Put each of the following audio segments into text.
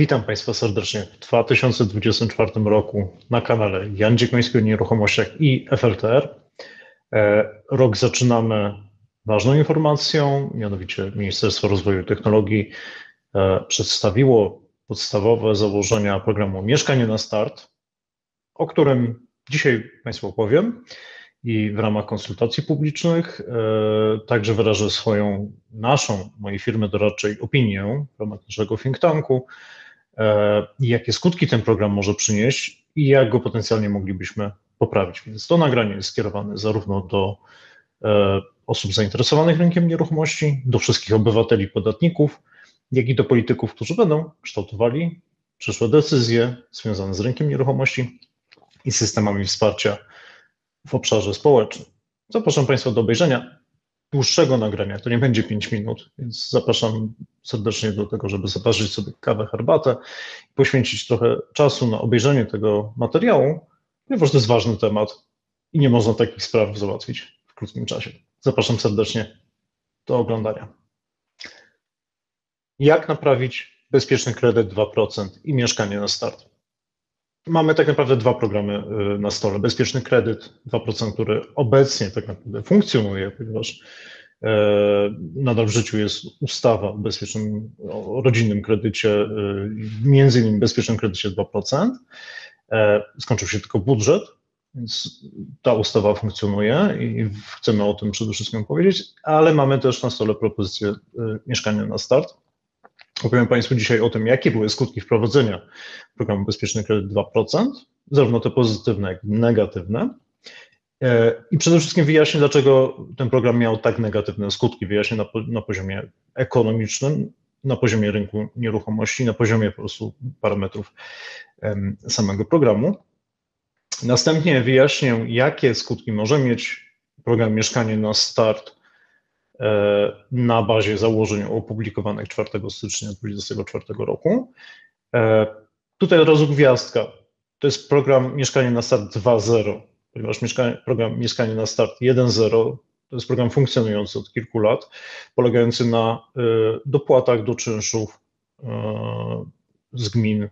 Witam Państwa serdecznie w 2024 roku na kanale Jan Dziekoński o nieruchomościach i FLTR. E, rok zaczynamy ważną informacją, mianowicie Ministerstwo Rozwoju i Technologii e, przedstawiło podstawowe założenia programu Mieszkanie na Start, o którym dzisiaj Państwu opowiem i w ramach konsultacji publicznych e, także wyrażę swoją, naszą, mojej firmy doradczej opinię w ramach naszego think tanku, e, jakie skutki ten program może przynieść i jak go potencjalnie moglibyśmy poprawić. Więc to nagranie jest skierowane zarówno do e, osób zainteresowanych rynkiem nieruchomości, do wszystkich obywateli, podatników, jak i do polityków, którzy będą kształtowali przyszłe decyzje związane z rynkiem nieruchomości i systemami wsparcia w obszarze społecznym. Zapraszam Państwa do obejrzenia dłuższego nagrania. To nie będzie 5 minut, więc zapraszam serdecznie do tego, żeby zaparzyć sobie kawę, herbatę i poświęcić trochę czasu na obejrzenie tego materiału, ponieważ to jest ważny temat i nie można takich spraw załatwić w krótkim czasie. Zapraszam serdecznie do oglądania. Jak naprawić bezpieczny kredyt 2% i mieszkanie na start? Mamy tak naprawdę dwa programy y, na stole. Bezpieczny kredyt 2%, który obecnie tak naprawdę funkcjonuje, ponieważ e, nadal w życiu jest ustawa o bezpiecznym, o rodzinnym kredycie, y, między innymi bezpiecznym kredycie 2%. E, skończył się tylko budżet, więc ta ustawa funkcjonuje i chcemy o tym przede wszystkim powiedzieć, ale mamy też na stole propozycję y, mieszkania na start Opowiem Państwu dzisiaj o tym, jakie były skutki wprowadzenia programu Bezpieczny Kredyt 2%, zarówno te pozytywne, jak i negatywne. E, I przede wszystkim wyjaśnię, dlaczego ten program miał tak negatywne skutki. Wyjaśnię na, na poziomie ekonomicznym, na poziomie rynku nieruchomości, na poziomie po prostu parametrów samego programu. Następnie wyjaśnię, jakie skutki może mieć program Mieszkanie na Start na bazie założeń opublikowanych 4 stycznia 2024 roku. E, tutaj od razu gwiazdka. To jest program Mieszkanie na Start 2.0, ponieważ mieszkanie, program Mieszkanie na Start 1.0 to jest program funkcjonujący od kilku lat, polegający na e, dopłatach do czynszów z gmin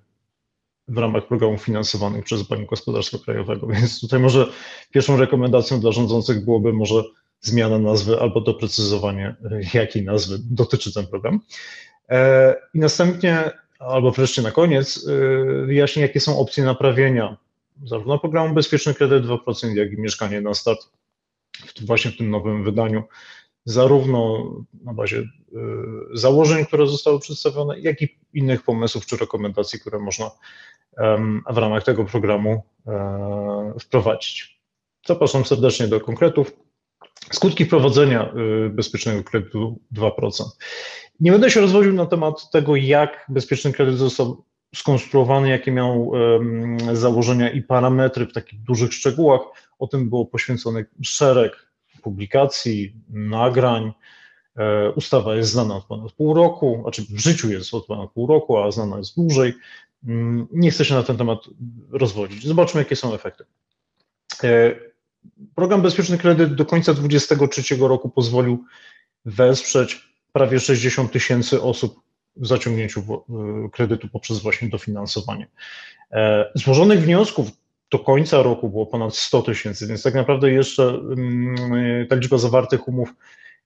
w ramach programów finansowanych przez Bank Gospodarstwa Krajowego. Więc tutaj może pierwszą rekomendacją dla rządzących byłoby może zmiana nazwy albo doprecyzowanie, jakiej nazwy dotyczy ten program. E, I następnie, albo wreszcie na koniec, e, wyjaśnię, jakie są opcje naprawienia zarówno programu Bezpieczny Kredyt 2%, jak i Mieszkanie na Start właśnie w tym nowym wydaniu, zarówno na bazie e, założeń, które zostały przedstawione, jak i innych pomysłów czy rekomendacji, które można w ramach tego programu wprowadzić. Zapraszam serdecznie do konkretów. Skutki wprowadzenia y, bezpiecznego kredytu 2%. Nie będę się rozwodził na temat tego, jak bezpieczny kredyt został skonstruowany, jakie miał założenia i parametry w takich dużych szczegółach. O tym było poświęcony szereg publikacji, nagrań. E, ustawa jest znana od ponad pół roku, znaczy w życiu jest od ponad pół roku, a znana jest dłużej. Mm, nie chcę się na ten temat rozwodzić. Zobaczmy, jakie są efekty. Program Bezpieczny Kredyt do końca 2023 roku pozwolił wesprzeć prawie 60 tysięcy osób w zaciągnięciu e, kredytu poprzez właśnie dofinansowanie. E, złożonych wniosków do końca roku było ponad 100 tysięcy, więc tak naprawdę jeszcze mm, ta liczba zawartych umów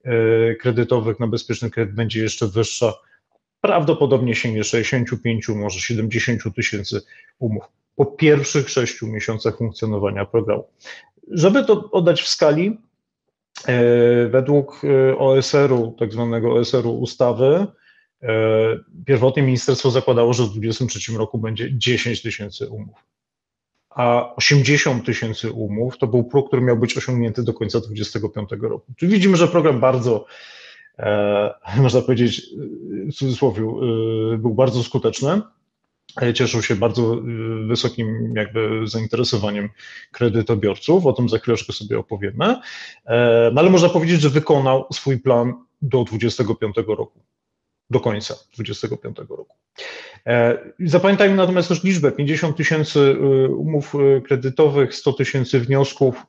e, kredytowych na bezpieczny kredyt będzie jeszcze wyższa. Prawdopodobnie sięgnie 65, może 70 tysięcy umów po pierwszych sześciu miesiącach funkcjonowania programu. Żeby to oddać w skali, e, według e, OSR-u, tak zwanego OSR-u ustawy, e, pierwotnie ministerstwo zakładało, że w 2023 roku będzie 10 tysięcy umów, a 80 tysięcy umów to był próg, który miał być osiągnięty do końca 2025 roku. Czyli widzimy, że program bardzo, można powiedzieć, w cudzysłowie, był bardzo skuteczny cieszył się bardzo y, wysokim jakby zainteresowaniem kredytobiorców, o tym za chwileczkę sobie opowiemy, e, no ale można powiedzieć, że wykonał swój plan do 25 roku, do końca 25 roku. E, zapamiętajmy natomiast też liczbę, 50 tysięcy y, umów y, kredytowych, 100 tysięcy wniosków,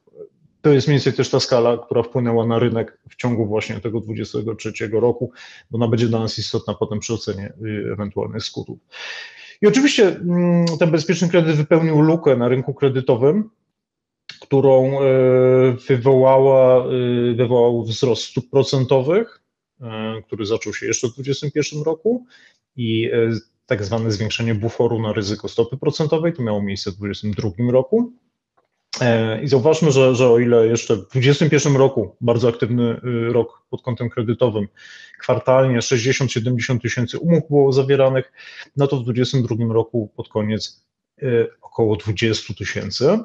to jest mniej więcej też ta skala, która wpłynęła na rynek w ciągu właśnie tego 23 roku, bo ona będzie dla nas istotna potem przy ocenie ewentualnych skutków. I oczywiście mm, ten bezpieczny kredyt wypełnił lukę na rynku kredytowym, którą e, wywołała, e, wywołał wzrost stóp procentowych, e, który zaczął się jeszcze w 2021 roku i tak zwane zwiększenie buforu na ryzyko stopy procentowej, to miało miejsce w 2022 roku. I zauważmy, że, że o ile jeszcze w 2021 roku, bardzo aktywny rok pod kątem kredytowym, kwartalnie 60-70 tysięcy umów było zawieranych, no to w 2022 roku pod koniec około 20 tysięcy.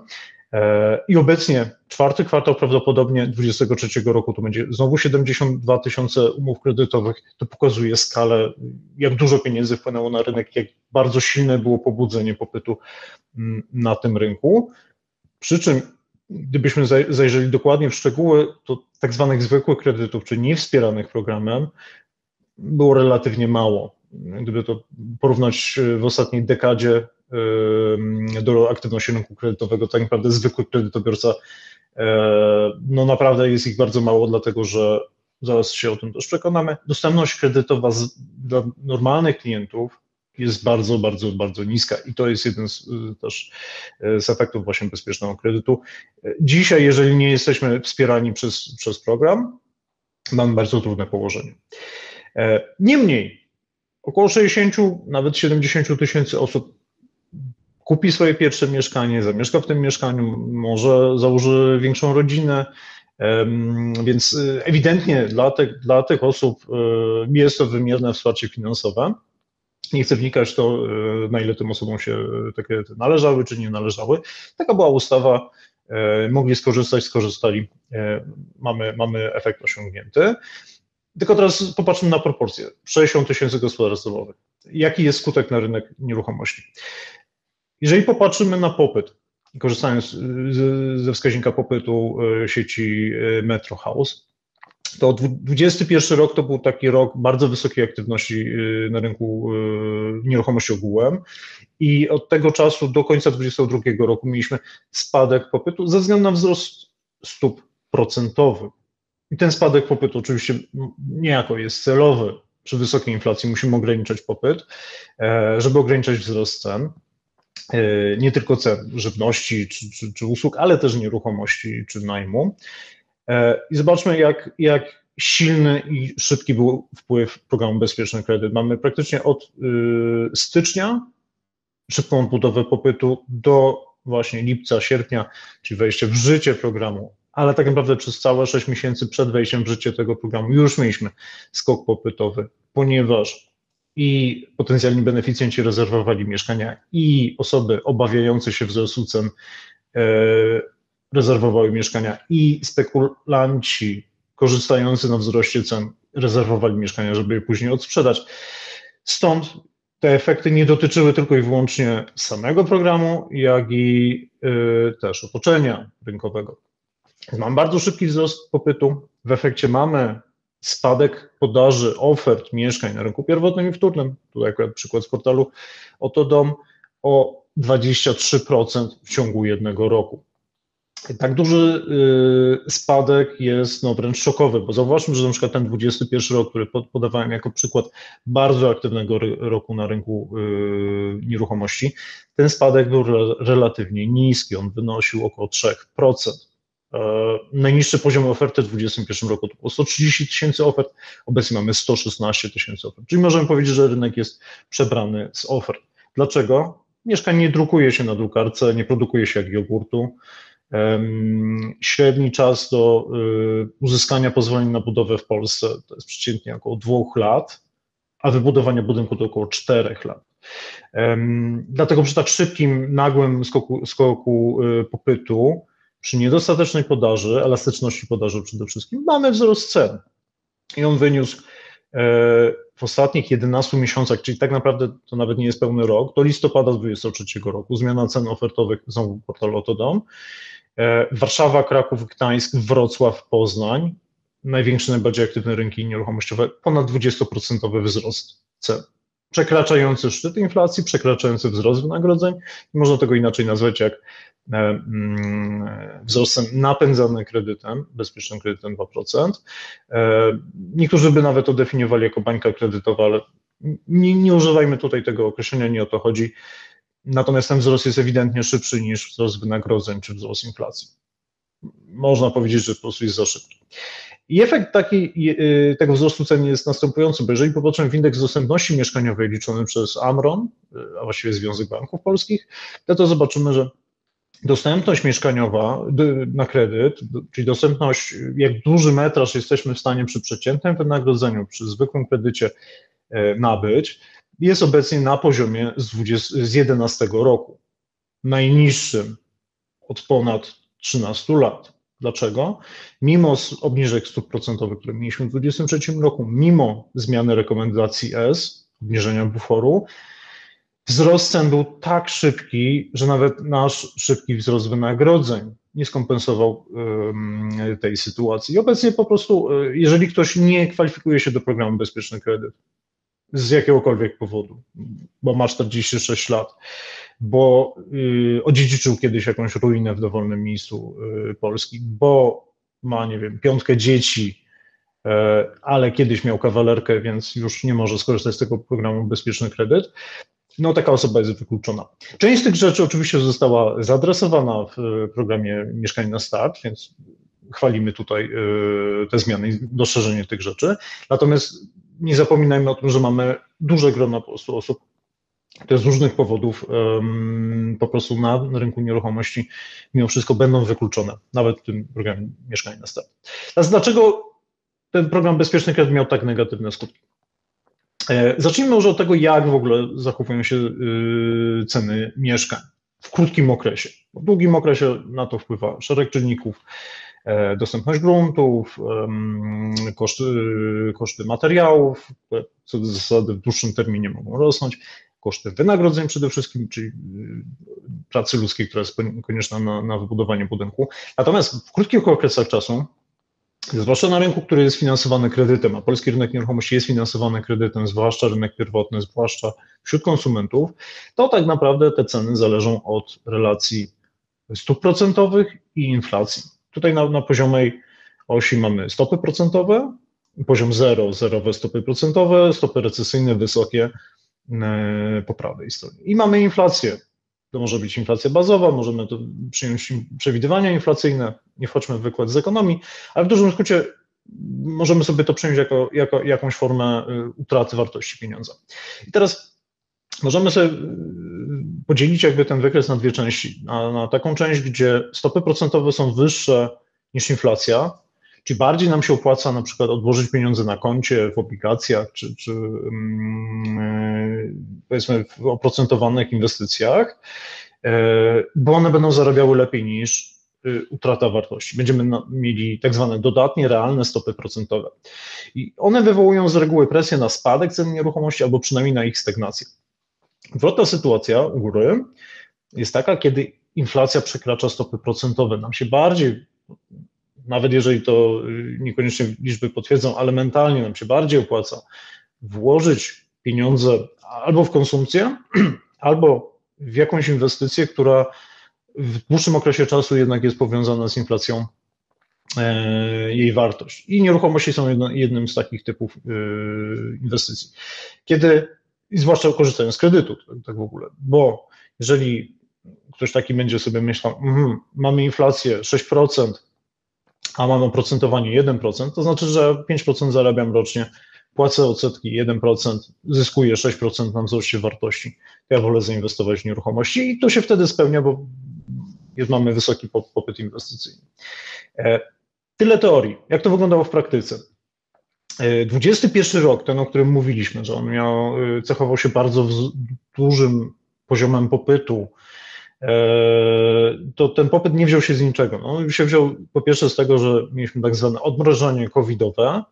E, I obecnie czwarty kwartał prawdopodobnie 2023 roku to będzie znowu 72 tysiące umów kredytowych. To pokazuje skalę, jak dużo pieniędzy wpłynęło na rynek, jak bardzo silne było pobudzenie popytu mm, na tym rynku. Przy czym, gdybyśmy zajrzeli dokładnie w szczegóły, to tak zwanych zwykłych kredytów, czy niewspieranych programem, było relatywnie mało. Gdyby to porównać w ostatniej dekadzie, do aktywności rynku kredytowego, tak naprawdę zwykły kredytobiorca, e, no naprawdę jest ich bardzo mało, dlatego że zaraz się o tym też przekonamy. Dostępność kredytowa dla normalnych klientów jest bardzo, bardzo, bardzo niska i to jest jeden z, też e, z efektów właśnie bezpiecznego kredytu. Dzisiaj, jeżeli nie jesteśmy wspierani przez, przez program, mamy bardzo trudne położenie. E, niemniej, około 60, nawet 70 tysięcy osób kupi swoje pierwsze mieszkanie, zamieszka w tym mieszkaniu, może założy większą rodzinę. Więc y, ewidentnie dla tych, dla tych osób y, jest to wymierne wsparcie finansowe. Nie chcę wnikać to, y, na ile tym osobom się takie należały, czy nie należały. Taka była ustawa, mogli skorzystać, skorzystali, mamy, mamy efekt osiągnięty. Tylko teraz popatrzmy na proporcje. 60 tysięcy gospodarstw domowych. Jaki jest skutek na rynek nieruchomości? Jeżeli popatrzymy na popyt, korzystając ze wskaźnika popytu e, sieci e, Metro House, to 2021 rok to był taki rok bardzo wysokiej aktywności e, na rynku nieruchomości ogółem i od tego czasu do końca 2022 roku mieliśmy spadek popytu ze względu na wzrost stóp procentowych. I ten spadek popytu oczywiście niejako jest celowy. Przy wysokiej inflacji musimy ograniczać popyt, żeby ograniczać wzrost cen. E, nie tylko cen żywności czy, czy, czy usług, ale też nieruchomości czy najmu. E, I zobaczmy, jak, jak silny i szybki był wpływ programu Bezpieczny Kredyt. Mamy praktycznie od y, stycznia szybką odbudowę popytu do właśnie lipca, sierpnia, czyli wejście w życie programu, ale tak naprawdę przez całe 6 miesięcy przed wejściem w życie tego programu już mieliśmy skok popytowy, ponieważ i potencjalni beneficjenci rezerwowali mieszkania i osoby obawiające się wzrostu cen e, rezerwowały mieszkania i spekulanci korzystający na wzroście cen rezerwowali mieszkania, żeby je później odsprzedać. Stąd te efekty nie dotyczyły tylko i wyłącznie samego programu, jak i y, też otoczenia rynkowego. Mam bardzo szybki wzrost popytu. W efekcie mamy spadek podaży ofert mieszkań na rynku pierwotnym i wtórnym, tutaj akurat przykład z portalu Oto Dom, o 23% w ciągu jednego roku. Tak duży y, spadek jest no, wręcz szokowy, bo zauważmy, że na przykład ten 21 rok, który podawałem jako przykład bardzo aktywnego roku na rynku y, nieruchomości, ten spadek był relatywnie niski, on wynosił około 3%. E, najniższy poziom oferty w 2021 roku to było 130 tysięcy ofert, obecnie mamy 116 tysięcy ofert. Czyli możemy powiedzieć, że rynek jest przebrany z ofert. Dlaczego? Mieszkań nie drukuje się na drukarce, nie produkuje się jak jogurtu. Średni czas do y, uzyskania pozwolenia na budowę w Polsce to jest przeciętnie około dwóch lat, a wybudowanie budynku to około czterech lat. Dlatego przy tak szybkim, nagłym skoku, skoku y, popytu przy niedostatecznej podaży, elastyczności podaży przede wszystkim, mamy wzrost cen. I on wyniósł e, w ostatnich 11 miesiącach, czyli tak naprawdę to nawet nie jest pełny rok, do listopada 2023 roku, zmiana cen ofertowych znowu Otodom, e, Warszawa, Kraków, Gdańsk, Wrocław, Poznań, największe, najbardziej aktywne rynki nieruchomościowe, ponad 20% wzrost cen przekraczający szczyt inflacji, przekraczający wzrost wynagrodzeń. Można tego inaczej nazwać jak e, mm, wzrostem napędzany kredytem, bezpiecznym kredytem 2%. E, niektórzy by nawet to definiowali jako bańka kredytowa, ale Nie, nie używajmy tutaj tego określenia, nie o to chodzi. Natomiast ten wzrost jest ewidentnie szybszy niż wzrost wynagrodzeń czy wzrost inflacji. Można powiedzieć, że po prostu jest za szybki. I efekt taki, y, tego wzrostu cen jest następujący, bo jeżeli popatrzymy w indeks dostępności mieszkaniowej liczony przez Amron, y, a właściwie Związek Banków Polskich, to, to zobaczymy, że dostępność mieszkaniowa na kredyt, czyli dostępność, jak duży metraż jesteśmy w stanie przy przeciętnym wynagrodzeniu, przy zwykłym kredycie e, nabyć, jest obecnie na poziomie z, 20, z 11 roku, najniższym od ponad 13 lat. Dlaczego? Mimo obniżek stóp procentowych, które mieliśmy w 2023 roku, mimo zmiany rekomendacji S, obniżenia buforu, wzrost cen był tak szybki, że nawet nasz szybki wzrost wynagrodzeń nie skompensował tej sytuacji. I obecnie po prostu, e, jeżeli ktoś nie kwalifikuje się do programu Bezpieczny Kredyt z jakiegokolwiek powodu, bo ma 46 lat, bo y, odziedziczył kiedyś jakąś ruinę w dowolnym miejscu y, Polski, bo ma, nie wiem, piątkę dzieci, y, ale kiedyś miał kawalerkę, więc już nie może skorzystać z tego programu Bezpieczny Kredyt, no taka osoba jest wykluczona. Część z tych rzeczy oczywiście została zaadresowana w programie Mieszkanie na Start, więc chwalimy tutaj te zmiany i doszerzenie tych rzeczy. Natomiast nie zapominajmy o tym, że mamy duże grono po prostu osób, które z różnych powodów po prostu na rynku nieruchomości mimo wszystko będą wykluczone, nawet w tym programie Mieszkanie na Start. Teraz dlaczego ten program Bezpieczny Kredyt miał tak negatywne skutki? E, zacznijmy może od tego, jak w ogóle zachowują się y, ceny mieszkań w krótkim okresie. W długim okresie na to wpływa szereg czynników, dostępność gruntów, koszty, koszty materiałów, co do zasady w dłuższym terminie mogą rosnąć, koszty wynagrodzeń przede wszystkim, czyli y, pracy ludzkiej, która jest konieczna na, na wybudowanie budynku. Natomiast w krótkich okresach czasu zwłaszcza na rynku, który jest finansowany kredytem, a polski rynek nieruchomości jest finansowany kredytem, zwłaszcza rynek pierwotny, zwłaszcza wśród konsumentów, to tak naprawdę te ceny zależą od relacji stóp procentowych i inflacji. Tutaj na, na poziomej osi mamy stopy procentowe, poziom 0, zerowe stopy procentowe, stopy recesyjne wysokie e, po prawej stronie. I mamy inflację to może być inflacja bazowa, możemy to przyjąć przewidywania inflacyjne, nie wchodźmy w wykład z ekonomii, ale w dużym skrócie możemy sobie to przyjąć jako, jako jakąś formę y, utraty wartości pieniądza. I teraz możemy sobie podzielić jakby ten wykres na dwie części. Na, na taką część, gdzie stopy procentowe są wyższe niż inflacja, czy bardziej nam się opłaca na przykład odłożyć pieniądze na koncie, w obligacjach, czy, czy mm, powiedzmy w oprocentowanych inwestycjach, e, bo one będą zarabiały lepiej niż y, utrata wartości. Będziemy mieli tak zwane dodatnie, realne stopy procentowe. I one wywołują z reguły presję na spadek cen nieruchomości albo przynajmniej na ich stagnację. Wrotna sytuacja u góry jest taka, kiedy inflacja przekracza stopy procentowe. Nam się bardziej nawet jeżeli to y, niekoniecznie liczby potwierdzą, ale mentalnie nam się bardziej opłaca włożyć pieniądze albo w konsumpcję, albo w jakąś inwestycję, która w dłuższym okresie czasu jednak jest powiązana z inflacją e, jej wartość. I nieruchomości są jednym z takich typów y, inwestycji. Kiedy, i zwłaszcza korzystając z kredytu, tak, w ogóle, bo jeżeli ktoś taki będzie sobie myślał, mm, mamy inflację 6%, a mam oprocentowanie 1%, to znaczy, że 5% zarabiam rocznie, płacę odsetki 1%, zyskuję 6% na wzroście wartości. Ja wolę zainwestować w nieruchomości i to się wtedy spełnia, bo mamy wysoki popyt inwestycyjny. E, tyle teorii. Jak to wyglądało w praktyce? 21 e, rok, ten, o którym mówiliśmy, że on miał, e, cechował się bardzo dużym poziomem popytu, E, to ten popyt nie wziął się z niczego. No, on się wziął po pierwsze z tego, że mieliśmy tak zwane odmrożenie covidowe,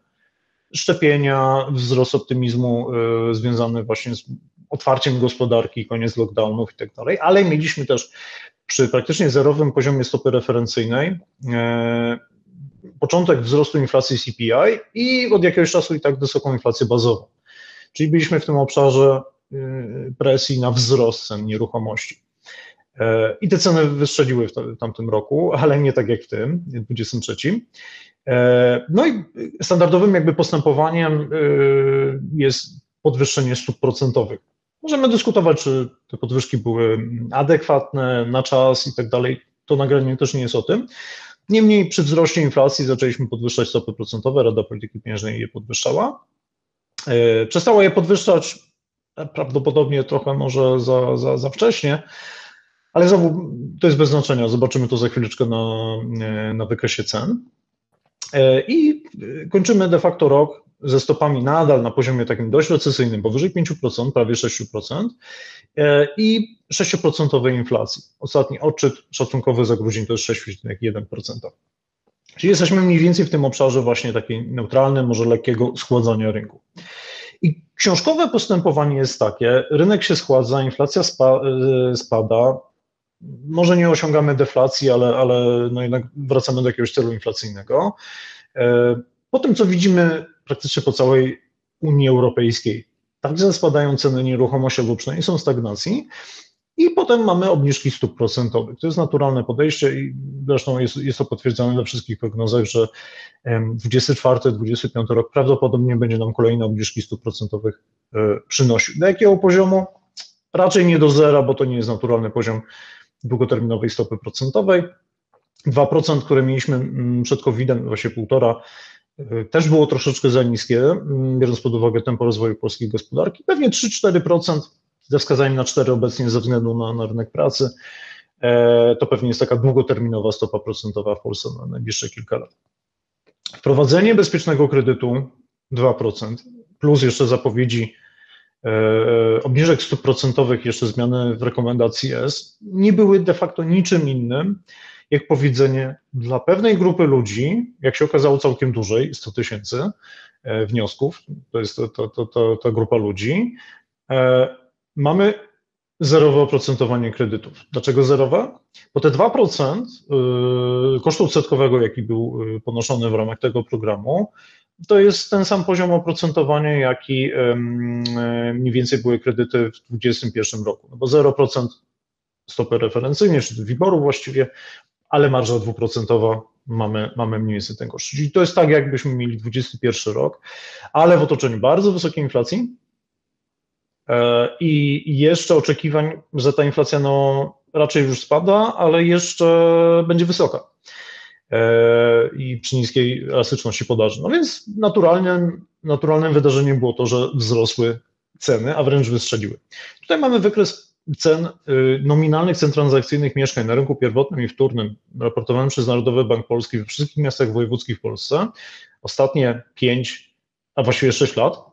szczepienia, wzrost optymizmu e, związany właśnie z otwarciem gospodarki, koniec lockdownów i tak dalej, ale mieliśmy też przy praktycznie zerowym poziomie stopy referencyjnej e, początek wzrostu inflacji CPI i od jakiegoś czasu i tak wysoką inflację bazową. Czyli byliśmy w tym obszarze presji na wzrost cen nieruchomości. E, I te ceny wystrzeliły w tamtym roku, ale nie tak jak w tym, 23. E, no i standardowym jakby postępowaniem e, jest podwyższenie stóp procentowych. Możemy dyskutować, czy te podwyżki były adekwatne na czas i tak dalej. To nagranie też nie jest o tym. Niemniej przy wzroście inflacji zaczęliśmy podwyższać stopy procentowe, Rada Polityki Pieniężnej je podwyższała. E, przestała je podwyższać prawdopodobnie trochę może za, za, za wcześnie, ale znowu to jest bez znaczenia. Zobaczymy to za chwileczkę na, na wykresie cen. E, I kończymy de facto rok ze stopami nadal na poziomie takim dość recesyjnym, powyżej 5%, prawie 6% e, i 6% inflacji. Ostatni odczyt szacunkowy za grudzień to jest 6,1%. Czyli jesteśmy mniej więcej w tym obszarze właśnie takiej neutralnym, może lekkiego schładzania rynku. I książkowe postępowanie jest takie, rynek się schładza, inflacja spa, e, spada, może nie osiągamy deflacji, ale, ale no jednak wracamy do jakiegoś celu inflacyjnego. E, po tym, co widzimy praktycznie po całej Unii Europejskiej, także spadają ceny nieruchomości albo przynajmniej są stagnacji, i potem mamy obniżki stóp procentowych. To jest naturalne podejście i zresztą jest, jest to potwierdzone we wszystkich prognozach, że 24-25 rok prawdopodobnie będzie nam kolejne obniżki stóp procentowych e, przynosił. Do jakiego poziomu? Raczej nie do zera, bo to nie jest naturalny poziom długoterminowej stopy procentowej. 2%, które mieliśmy mm, przed COVID-em, właśnie półtora, e, też było troszeczkę za niskie, mm, biorąc pod uwagę tempo rozwoju polskiej gospodarki. Pewnie 3-4% ze wskazaniem na 4 obecnie ze względu na, na rynek pracy. E, to pewnie jest taka długoterminowa stopa procentowa w Polsce na najbliższe kilka lat. Wprowadzenie bezpiecznego kredytu 2%, plus jeszcze zapowiedzi e, obniżek stóp procentowych, jeszcze zmiany w rekomendacji S, nie były de facto niczym innym, jak powiedzenie dla pewnej grupy ludzi, jak się okazało całkiem dużej, 100 tysięcy e, wniosków, to jest ta grupa ludzi, mamy zerowe oprocentowanie kredytów. Dlaczego zerowe? Bo te 2% y, kosztu odsetkowego, jaki był ponoszony w ramach tego programu, to jest ten sam poziom oprocentowania, jaki mniej więcej były kredyty w 2021 roku. No bo 0% stopy referencyjnej, czy wyboru właściwie, ale marża dwuprocentowa mamy, mamy mniej więcej ten koszt. Czyli to jest tak, jakbyśmy mieli 21 rok, ale w otoczeniu bardzo wysokiej inflacji, E, I jeszcze oczekiwań, że ta inflacja no, raczej już spada, ale jeszcze będzie wysoka e, i przy niskiej elastyczności podaży. No więc naturalnym, naturalnym wydarzeniem było to, że wzrosły ceny, a wręcz wystrzeliły. Tutaj mamy wykres cen y, nominalnych cen transakcyjnych mieszkań na rynku pierwotnym i wtórnym, raportowany przez Narodowy Bank Polski we wszystkich miastach wojewódzkich w Polsce. Ostatnie 5, a właściwie 6 lat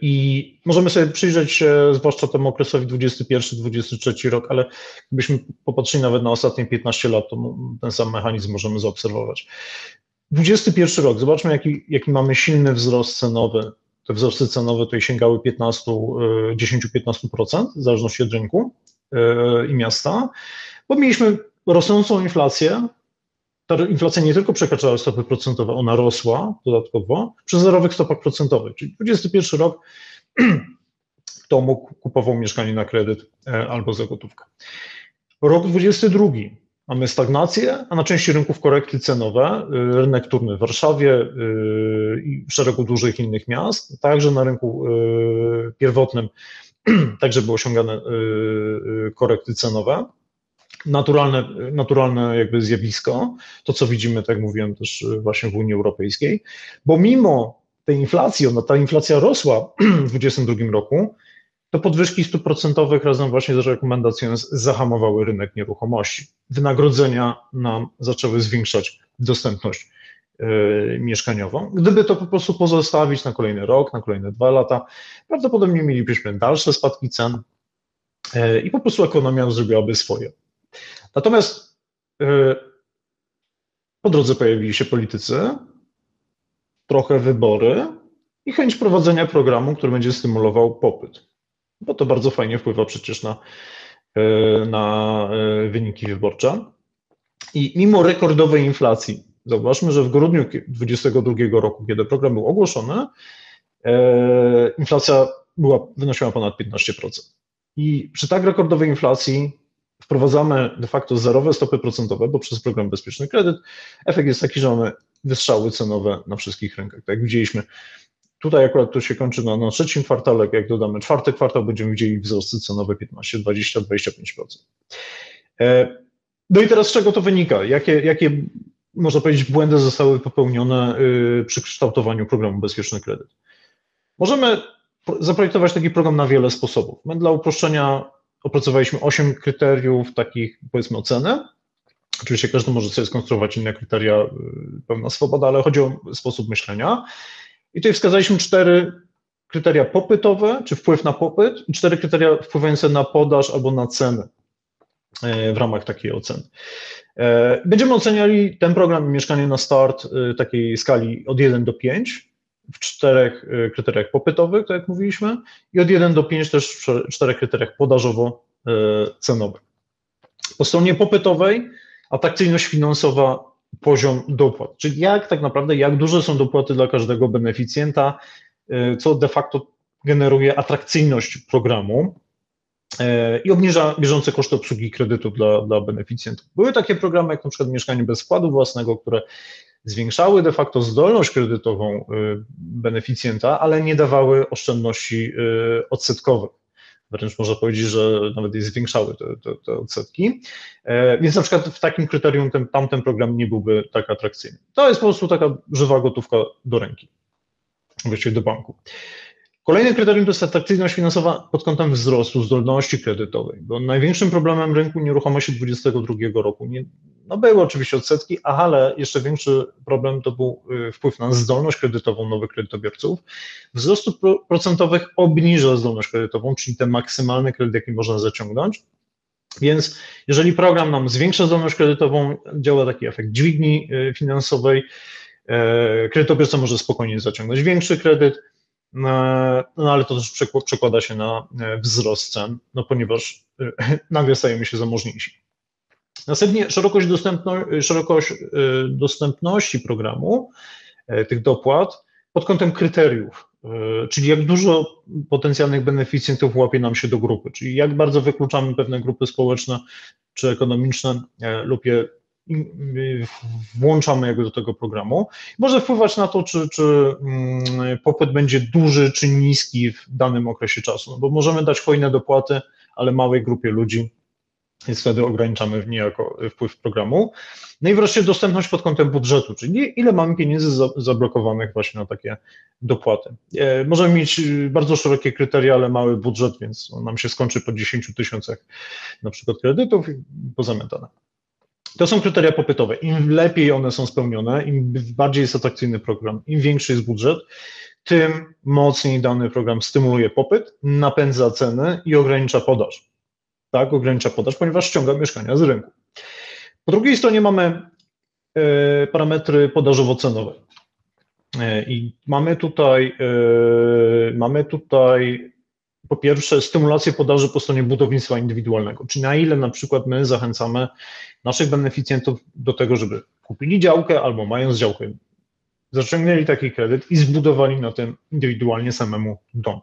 i możemy sobie przyjrzeć się, zwłaszcza temu okresowi 21-23 rok, ale gdybyśmy popatrzyli nawet na ostatnie 15 lat, to ten sam mechanizm możemy zaobserwować. 21 rok, zobaczmy, jaki, jaki mamy silny wzrost cenowy. Te wzrosty cenowe tutaj sięgały 15, 10-15%, w zależności od rynku e, i miasta, bo mieliśmy rosnącą inflację, ta inflacja nie tylko przekraczała stopy procentowe, ona rosła dodatkowo przy zerowych stopach procentowych. Czyli 21 rok, kto mógł kupował mieszkanie na kredyt e, albo za gotówkę. Rok 22 mamy stagnację, a na części rynków korekty cenowe, e, rynek turny w Warszawie e, i w szeregu dużych innych miast, także na rynku pierwotnym także były osiągane korekty cenowe. Naturalne, naturalne jakby zjawisko, to co widzimy, tak jak mówiłem też właśnie w Unii Europejskiej, bo mimo tej inflacji, ona, ta inflacja rosła w 2022 roku, to podwyżki stóp procentowych razem właśnie z rekomendacją zahamowały rynek nieruchomości. Wynagrodzenia nam zaczęły zwiększać dostępność yy, mieszkaniową. Gdyby to po prostu pozostawić na kolejny rok, na kolejne dwa lata, prawdopodobnie mielibyśmy dalsze spadki cen yy, i po prostu ekonomia zrobiłaby swoje. Natomiast e, po drodze pojawili się politycy, trochę wybory i chęć prowadzenia programu, który będzie stymulował popyt. Bo to bardzo fajnie wpływa przecież na, e, na e, wyniki wyborcze. I mimo rekordowej inflacji, zauważmy, że w grudniu 2022 roku, kiedy program był ogłoszony, inflacja była, wynosiła ponad 15%. I przy tak rekordowej inflacji wprowadzamy de facto zerowe stopy procentowe, bo przez program Bezpieczny Kredyt efekt jest taki, że mamy wystrzały cenowe na wszystkich rynkach. Tak jak widzieliśmy, Tutaj akurat to się kończy na, na trzecim kwartale, jak dodamy czwarty kwartał, będziemy widzieli wzrosty cenowe 15, 20, 25%. No i teraz z czego to wynika? Jakie, jakie można powiedzieć, błędy zostały popełnione y, przy kształtowaniu programu Bezpieczny Kredyt? Możemy zaprojektować taki program na wiele sposobów. My dla uproszczenia opracowaliśmy 8 kryteriów takich, powiedzmy, oceny. Oczywiście każdy może sobie skonstruować inne kryteria, y, pełna swoboda, ale chodzi o sposób myślenia. I tutaj wskazaliśmy cztery kryteria popytowe, czy wpływ na popyt, i cztery kryteria wpływające na podaż albo na ceny y, w ramach takiej oceny. Y, będziemy oceniali ten program Mieszkanie na Start takiej skali od 1 do 5 w czterech kryteriach popytowych, tak jak mówiliśmy, i od 1 do 5 też w czterech kryteriach podażowo-cenowych. Po stronie popytowej atrakcyjność finansowa, poziom dopłat, czyli jak tak naprawdę, jak duże są dopłaty dla każdego beneficjenta, y, co de facto generuje atrakcyjność programu y, i obniża bieżące koszty obsługi kredytu dla, dla beneficjentów. Były takie programy jak na przykład mieszkanie bez wkładu własnego, które zwiększały de facto zdolność kredytową y, beneficjenta, ale nie dawały oszczędności odsetkowych. Wręcz można powiedzieć, że nawet je zwiększały te, te, te odsetki. E, więc na przykład w takim kryterium ten, tamten program nie byłby tak atrakcyjny. To jest po prostu taka żywa gotówka do ręki, właściwie do banku. Kolejne kryterium to jest atrakcyjność finansowa pod kątem wzrostu zdolności kredytowej, bo największym problemem rynku nieruchomości 2022 roku nie, no były oczywiście odsetki, ale jeszcze większy problem to był y, wpływ na zdolność kredytową nowych kredytobiorców. Wzrostu procentowych obniża zdolność kredytową, czyli ten maksymalny kredyt, jaki można zaciągnąć. Więc jeżeli program nam zwiększa zdolność kredytową, działa taki efekt dźwigni y, finansowej, y, kredytobiorca może spokojnie zaciągnąć większy kredyt, no, no ale to też przekłada się na wzrost cen, no ponieważ nagle stajemy się zamożniejsi. Następnie szerokość, dostępno, szerokość y, dostępności programu, e, tych dopłat pod kątem kryteriów, e, czyli jak dużo potencjalnych beneficjentów łapie nam się do grupy, czyli jak bardzo wykluczamy pewne grupy społeczne czy ekonomiczne lub je włączamy jakby do tego programu. Może wpływać na to, czy, czy mm, popyt będzie duży czy niski w danym okresie czasu, no bo możemy dać hojne dopłaty, ale małej grupie ludzi więc wtedy ograniczamy niejako wpływ programu. No i wreszcie dostępność pod kątem budżetu, czyli ile mamy pieniędzy zablokowanych właśnie na takie dopłaty. E, możemy mieć bardzo szerokie kryteria, ale mały budżet, więc nam się skończy po 10 tysiącach na przykład kredytów i pozamiatane. To są kryteria popytowe. Im lepiej one są spełnione, im bardziej jest atrakcyjny program, im większy jest budżet, tym mocniej dany program stymuluje popyt, napędza ceny i ogranicza podaż tak, ogranicza podaż, ponieważ ściąga mieszkania z rynku. Po drugiej stronie mamy e, parametry podażowo-cenowe. E, I mamy tutaj, e, mamy tutaj po pierwsze stymulację podaży po stronie budownictwa indywidualnego, czyli na ile na przykład my zachęcamy naszych beneficjentów do tego, żeby kupili działkę albo mając działkę, zaciągnęli taki kredyt i zbudowali na tym indywidualnie samemu dom.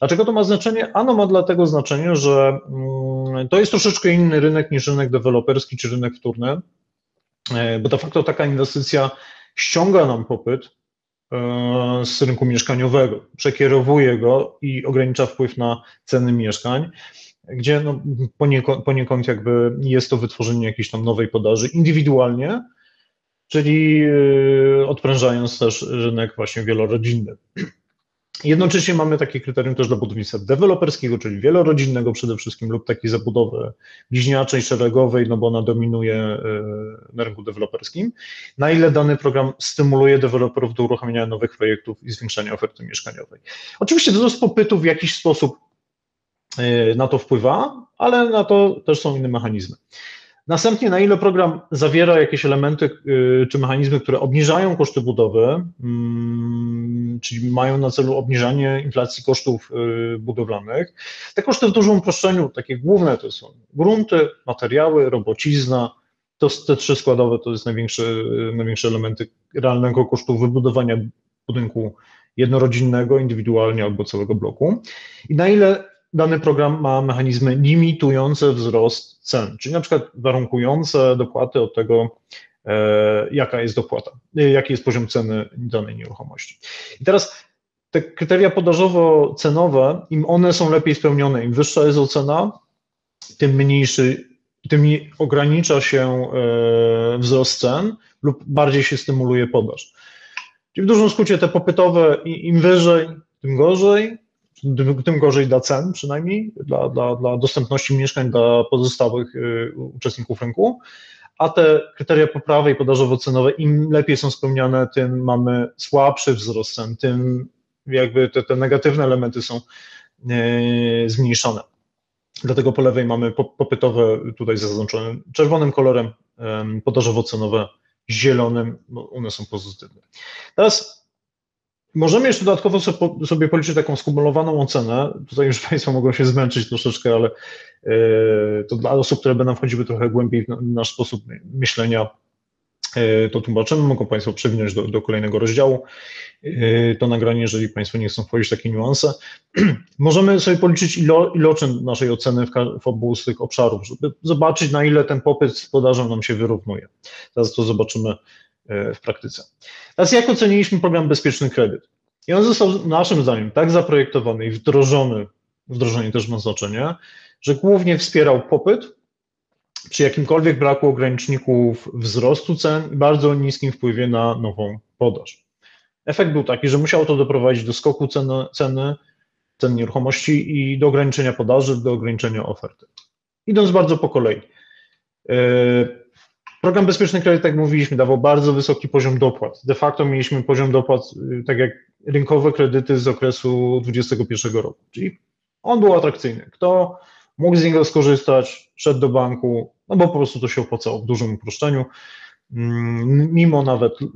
Dlaczego to ma znaczenie? Ano ma dlatego znaczenie, że mm, to jest troszeczkę inny rynek niż rynek deweloperski czy rynek wtórny, e, bo de facto taka inwestycja ściąga nam popyt e, z rynku mieszkaniowego, przekierowuje go i ogranicza wpływ na ceny mieszkań, gdzie no poniekąd, poniekąd jakby jest to wytworzenie jakiejś tam nowej podaży indywidualnie, czyli e, odprężając też rynek właśnie wielorodzinny. Jednocześnie mamy takie kryterium też dla budownictwa deweloperskiego, czyli wielorodzinnego przede wszystkim, lub takiej zabudowy bliźniaczej, szeregowej, no bo ona dominuje e, na rynku deweloperskim. Na ile dany program stymuluje deweloperów do uruchamiania nowych projektów i zwiększania oferty mieszkaniowej. Oczywiście wzrost popytu w jakiś sposób e, na to wpływa, ale na to też są inne mechanizmy. Następnie, na ile program zawiera jakieś elementy y, czy mechanizmy, które obniżają koszty budowy, mm, czyli mają na celu obniżanie inflacji kosztów y, budowlanych. Te koszty w dużym uproszczeniu, takie główne to są grunty, materiały, robocizna. To te trzy składowe to jest największe, y, największe elementy realnego kosztu wybudowania budynku jednorodzinnego, indywidualnie albo całego bloku. I na ile dany program ma mechanizmy limitujące wzrost cen, czyli na przykład warunkujące dopłaty od tego, e, jaka jest dopłata, e, jaki jest poziom ceny danej nieruchomości. I teraz te kryteria podażowo-cenowe, im one są lepiej spełnione, im wyższa jest ocena, tym mniejszy, tym ogranicza się e, wzrost cen lub bardziej się stymuluje podaż. Czyli w dużym skrócie te popytowe, im wyżej, tym gorzej, tym gorzej dla cen przynajmniej, dla, dla, dla dostępności mieszkań dla pozostałych e, uczestników rynku, a te kryteria poprawy i podażowo-cenowe, im lepiej są spełniane, tym mamy słabszy wzrost cen, tym jakby te, te negatywne elementy są e, zmniejszone. Dlatego po lewej mamy popytowe tutaj zaznaczone czerwonym kolorem, podażowo-cenowe zielonym, bo one są pozytywne. Teraz możemy jeszcze dodatkowo sobie policzyć taką skumulowaną ocenę. Tutaj już Państwo mogą się zmęczyć troszeczkę, ale e, to dla osób, które będą wchodziły trochę głębiej w nasz sposób myślenia, e, to tłumaczymy. Mogą Państwo przewinąć do, do kolejnego rozdziału. Yy, to nagranie, jeżeli Państwo nie chcą wchodzić w takie niuanse. Możemy sobie policzyć ilo, iloczyn naszej oceny w, w obu z tych obszarów, żeby zobaczyć, na ile ten popyt z podażą nam się wyrównuje. Teraz to zobaczymy w praktyce. Teraz jak oceniliśmy program Bezpieczny Kredyt? I on został naszym zdaniem tak zaprojektowany i wdrożony, wdrożenie też ma znaczenie, że głównie wspierał popyt przy jakimkolwiek braku ograniczników wzrostu cen i bardzo niskim wpływie na nową podaż. Efekt był taki, że musiało to doprowadzić do skoku ceny, ceny cen nieruchomości i do ograniczenia podaży, do ograniczenia oferty. Idąc bardzo po kolei. E, program Bezpieczny Kredyt, tak jak mówiliśmy, dawał bardzo wysoki poziom dopłat. De facto mieliśmy poziom dopłat, e, tak jak rynkowe kredyty z okresu 2021 roku. Czyli on był atrakcyjny. Kto mógł z niego skorzystać, szedł do banku, no bo po prostu to się opłacało w dużym uproszczeniu. Mm, mimo nawet, y,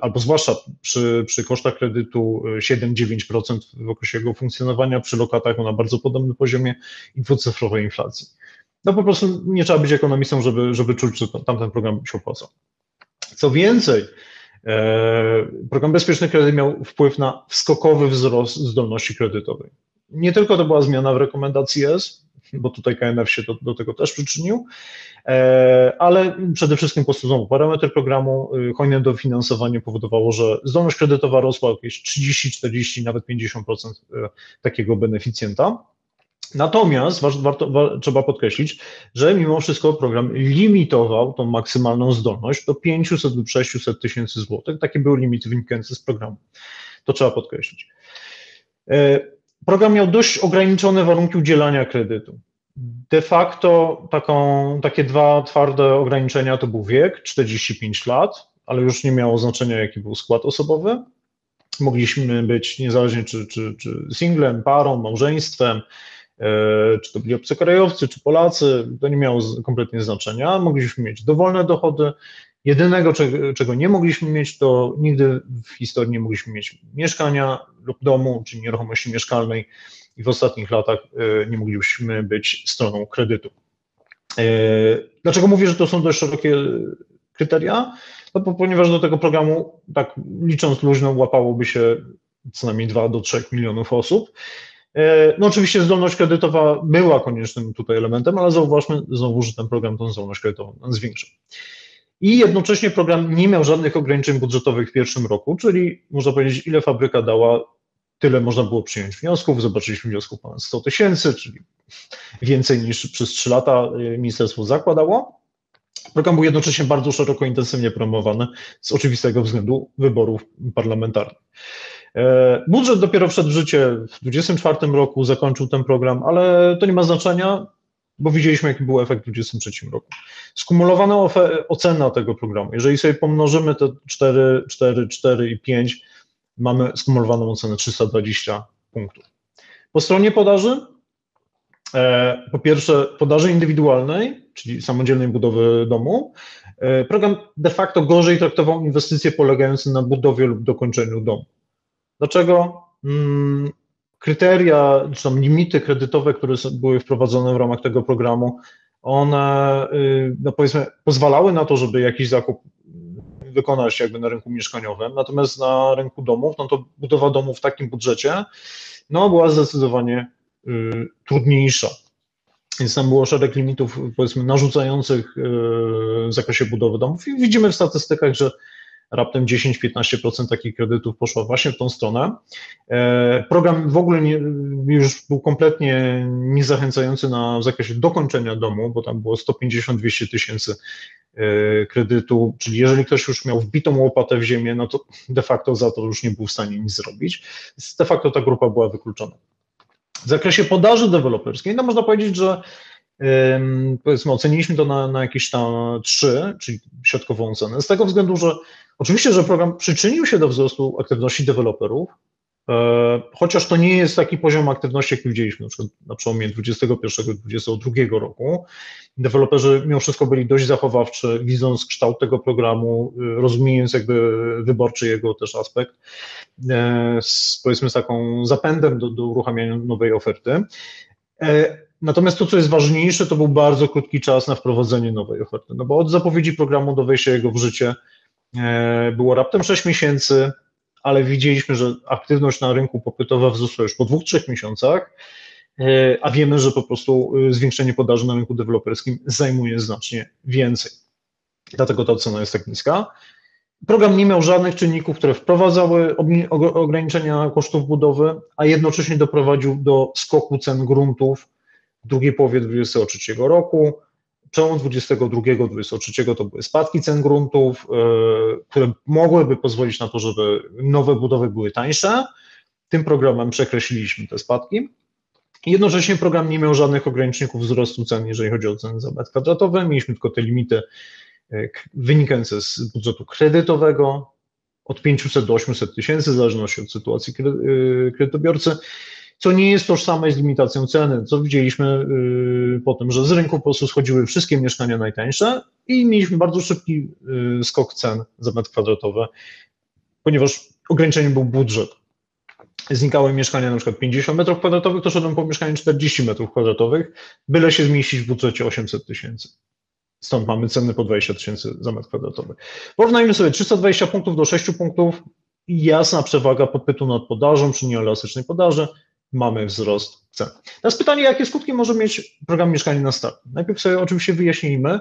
albo zwłaszcza przy, przy kosztach kredytu 7-9% y, w okresie jego funkcjonowania, przy lokatach na bardzo podobnym poziomie i dwucyfrowej inflacji. No po prostu nie trzeba być ekonomistą, żeby, żeby czuć, że tamten program się opłacał. Co więcej, e, program Bezpieczny Kredyt miał wpływ na wskokowy wzrost zdolności kredytowej. Nie tylko to była zmiana w rekomendacji S, bo tutaj KNF się do, do tego też przyczynił, e, ale przede wszystkim po prostu znowu parametry programu, y, hojne dofinansowanie powodowało, że zdolność kredytowa rosła jakieś 30, 40, nawet 50% e, takiego beneficjenta. Natomiast warto, trzeba podkreślić, że mimo wszystko program limitował tą maksymalną zdolność do 500 lub 600 tysięcy złotych. Takie były limity wynikające z programu. To trzeba podkreślić. E, program miał dość ograniczone warunki udzielania kredytu. De facto taką, takie dwa twarde ograniczenia to był wiek, 45 lat, ale już nie miało znaczenia, jaki był skład osobowy. Mogliśmy być niezależnie czy, czy, czy singlem, parą, małżeństwem, czy to byli obcokrajowcy, czy Polacy, to nie miało kompletnie znaczenia. Mogliśmy mieć dowolne dochody. Jedynego, czego, czego nie mogliśmy mieć, to nigdy w historii nie mogliśmy mieć mieszkania lub domu, czy nieruchomości mieszkalnej i w ostatnich latach e, nie mogliśmy być stroną kredytu. E, dlaczego mówię, że to są dość szerokie kryteria? No bo ponieważ do tego programu, tak licząc luźno, łapałoby się co najmniej 2 do 3 milionów osób. E, no oczywiście zdolność kredytowa była koniecznym tutaj elementem, ale zauważmy znowu, że ten program tą zdolność kredytową zwiększył. I jednocześnie program nie miał żadnych ograniczeń budżetowych w pierwszym roku, czyli można powiedzieć, ile fabryka dała, tyle można było przyjąć wniosków. Zobaczyliśmy wniosków ponad 100 tysięcy, czyli więcej niż przez 3 lata y, ministerstwo zakładało. Program był jednocześnie bardzo szeroko, intensywnie promowany z oczywistego względu wyborów parlamentarnych. E, budżet dopiero wszedł w życie w 2024 roku, zakończył ten program, ale to nie ma znaczenia, bo widzieliśmy, jaki był efekt w 2023 roku. Skumulowana ocena tego programu, jeżeli sobie pomnożymy te 4, 4, 4 i 5, mamy skumulowaną ocenę 320 punktów. Po stronie podaży, e, po pierwsze podaży indywidualnej, czyli samodzielnej budowy domu, e, program de facto gorzej traktował inwestycje polegające na budowie lub dokończeniu domu. Dlaczego? Hmm, kryteria, czy limity kredytowe, które były wprowadzone w ramach tego programu, one, y, no powiedzmy, pozwalały na to, żeby jakiś zakup wykonać jakby na rynku mieszkaniowym, natomiast na rynku domów, no to budowa domów w takim budżecie, no była zdecydowanie y, trudniejsza. Więc tam było szereg limitów, powiedzmy, narzucających y, w zakresie budowy domów i widzimy w statystykach, że raptem 10-15% takich kredytów poszło właśnie w tą stronę. E, program w ogóle nie, już był kompletnie niezachęcający na, w zakresie dokończenia domu, bo tam było 150-200 tysięcy e, kredytu, czyli jeżeli ktoś już miał wbitą łopatę w ziemię, no to de facto za to już nie był w stanie nic zrobić. De facto ta grupa była wykluczona. W zakresie podaży deweloperskiej, no można powiedzieć, że powiedzmy oceniliśmy to na, na jakieś tam 3, czyli środkową ocenę, z tego względu, że oczywiście, że program przyczynił się do wzrostu aktywności deweloperów, e, chociaż to nie jest taki poziom aktywności, jaki widzieliśmy na, przykład na przełomie 2021 2022 roku. Deweloperzy mimo wszystko byli dość zachowawczy, widząc kształt tego programu, y, rozumiejąc jakby wyborczy jego też aspekt, e, z, powiedzmy z taką zapędem do, do uruchamiania nowej oferty. Natomiast to, co jest ważniejsze, to był bardzo krótki czas na wprowadzenie nowej oferty, no bo od zapowiedzi programu do wejścia jego w życie e, było raptem 6 miesięcy, ale widzieliśmy, że aktywność na rynku popytowa wzrosła już po dwóch, trzech miesiącach, e, a wiemy, że po prostu e, zwiększenie podaży na rynku deweloperskim zajmuje znacznie więcej. Dlatego ta cena jest tak niska. Program nie miał żadnych czynników, które wprowadzały ograniczenia kosztów budowy, a jednocześnie doprowadził do skoku cen gruntów w drugiej połowie 2023 roku. Przełom 22-23 to były spadki cen gruntów, e, które mogłyby pozwolić na to, żeby nowe budowy były tańsze. Tym programem przekreśliliśmy te spadki. Jednocześnie program nie miał żadnych ograniczników wzrostu cen, jeżeli chodzi o ceny za metr kwadratowy. Mieliśmy tylko te limity e, wynikające z budżetu kredytowego od 500 do 800 tysięcy, w zależności od sytuacji e, kredytobiorcy co nie jest tożsame z limitacją ceny, co widzieliśmy yy, po tym, że z rynku po prostu schodziły wszystkie mieszkania najtańsze i mieliśmy bardzo szybki yy, skok cen za metr kwadratowy, ponieważ ograniczeniem był budżet. Znikały mieszkania na przykład 50 metrów kwadratowych, to szedłem po mieszkaniu 40 metrów kwadratowych, byle się zmieścić w budżecie 800 tysięcy. Stąd mamy ceny po 20 tysięcy za metr kwadratowy. Porównajmy sobie 320 punktów do 6 punktów, jasna przewaga popytu nad podażą przy nieelastycznej podaży, mamy wzrost cen. Teraz pytanie, jakie skutki może mieć program Mieszkanie na start? Najpierw sobie oczywiście wyjaśnijmy,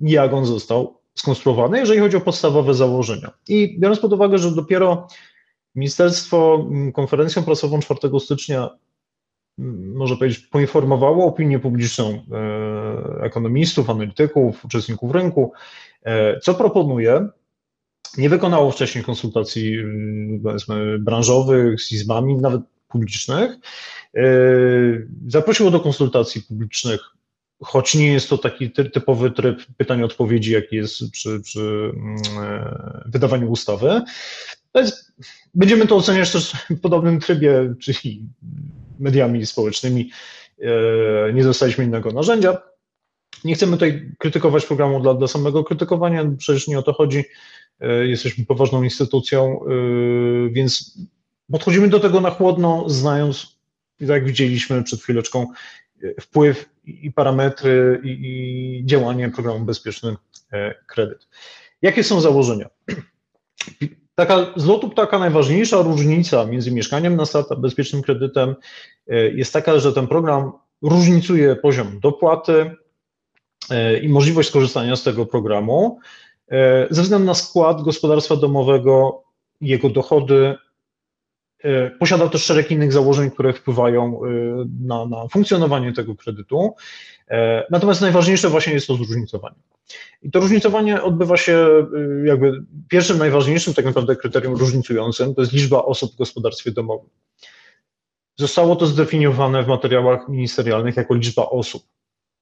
jak on został skonstruowany, jeżeli chodzi o podstawowe założenia. I biorąc pod uwagę, że dopiero Ministerstwo mm, konferencją prasową 4 stycznia, mm, może powiedzieć, poinformowało opinię publiczną e, ekonomistów, analityków, uczestników rynku, e, co proponuje, nie wykonało wcześniej konsultacji mm, branżowych z izbami, nawet publicznych. E, zaprosiło do konsultacji publicznych, choć nie jest to taki typowy tryb pytań-odpowiedzi, jaki jest przy, przy mm, e, wydawaniu ustawy. Będziemy to oceniać też w podobnym trybie, czyli mediami społecznymi. E, nie dostaliśmy innego narzędzia. Nie chcemy tutaj krytykować programu dla, dla samego krytykowania, przecież nie o to chodzi. Jesteśmy poważną instytucją, więc podchodzimy do tego na chłodno, znając, jak widzieliśmy przed chwileczką, wpływ i parametry i, i działanie programu Bezpieczny e, Kredyt. Jakie są założenia? Taka z lotu ptaka najważniejsza różnica między mieszkaniem na start a bezpiecznym kredytem e, jest taka, że ten program różnicuje poziom dopłaty e, i możliwość skorzystania z tego programu ze względu na skład gospodarstwa domowego, jego dochody E, posiada też szereg innych założeń, które wpływają e, na, na funkcjonowanie tego kredytu. E, natomiast najważniejsze właśnie jest to zróżnicowanie. I to różnicowanie odbywa się jakby pierwszym najważniejszym tak naprawdę kryterium różnicującym to jest liczba osób w gospodarstwie domowym. Zostało to zdefiniowane w materiałach ministerialnych jako liczba osób.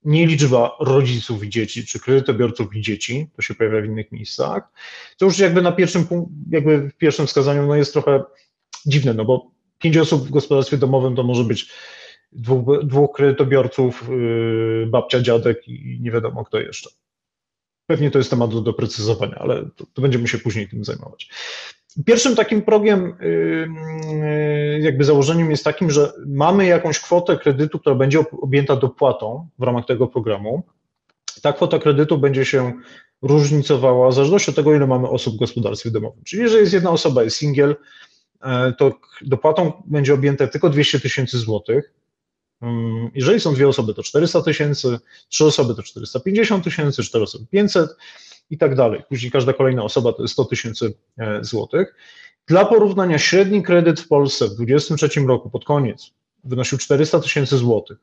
Nie liczba rodziców i dzieci, czy kredytobiorców i dzieci, to się pojawia w innych miejscach. To już jakby na pierwszym, jakby w pierwszym wskazaniu no jest trochę dziwne, no bo pięć osób w gospodarstwie domowym to może być dwóch, dwóch kredytobiorców, yy, babcia, dziadek i nie wiadomo kto jeszcze. Pewnie to jest temat do doprecyzowania, ale to, to będziemy się później tym zajmować. Pierwszym takim progiem, yy, jakby założeniem jest takim, że mamy jakąś kwotę kredytu, która będzie objęta dopłatą w ramach tego programu. Ta kwota kredytu będzie się różnicowała w zależności od tego, ile mamy osób w gospodarstwie domowym. Czyli jeżeli jest jedna osoba, jest singiel, E, to dopłatą będzie objęte tylko 200 tysięcy złotych. Mm, jeżeli są dwie osoby, to 400 tysięcy, trzy osoby to 450 tysięcy, cztery osoby 500. i tak dalej. Później każda kolejna osoba to jest 100 tysięcy e, złotych. Dla porównania średni kredyt w Polsce w 2023 roku pod koniec wynosił 400 tysięcy złotych.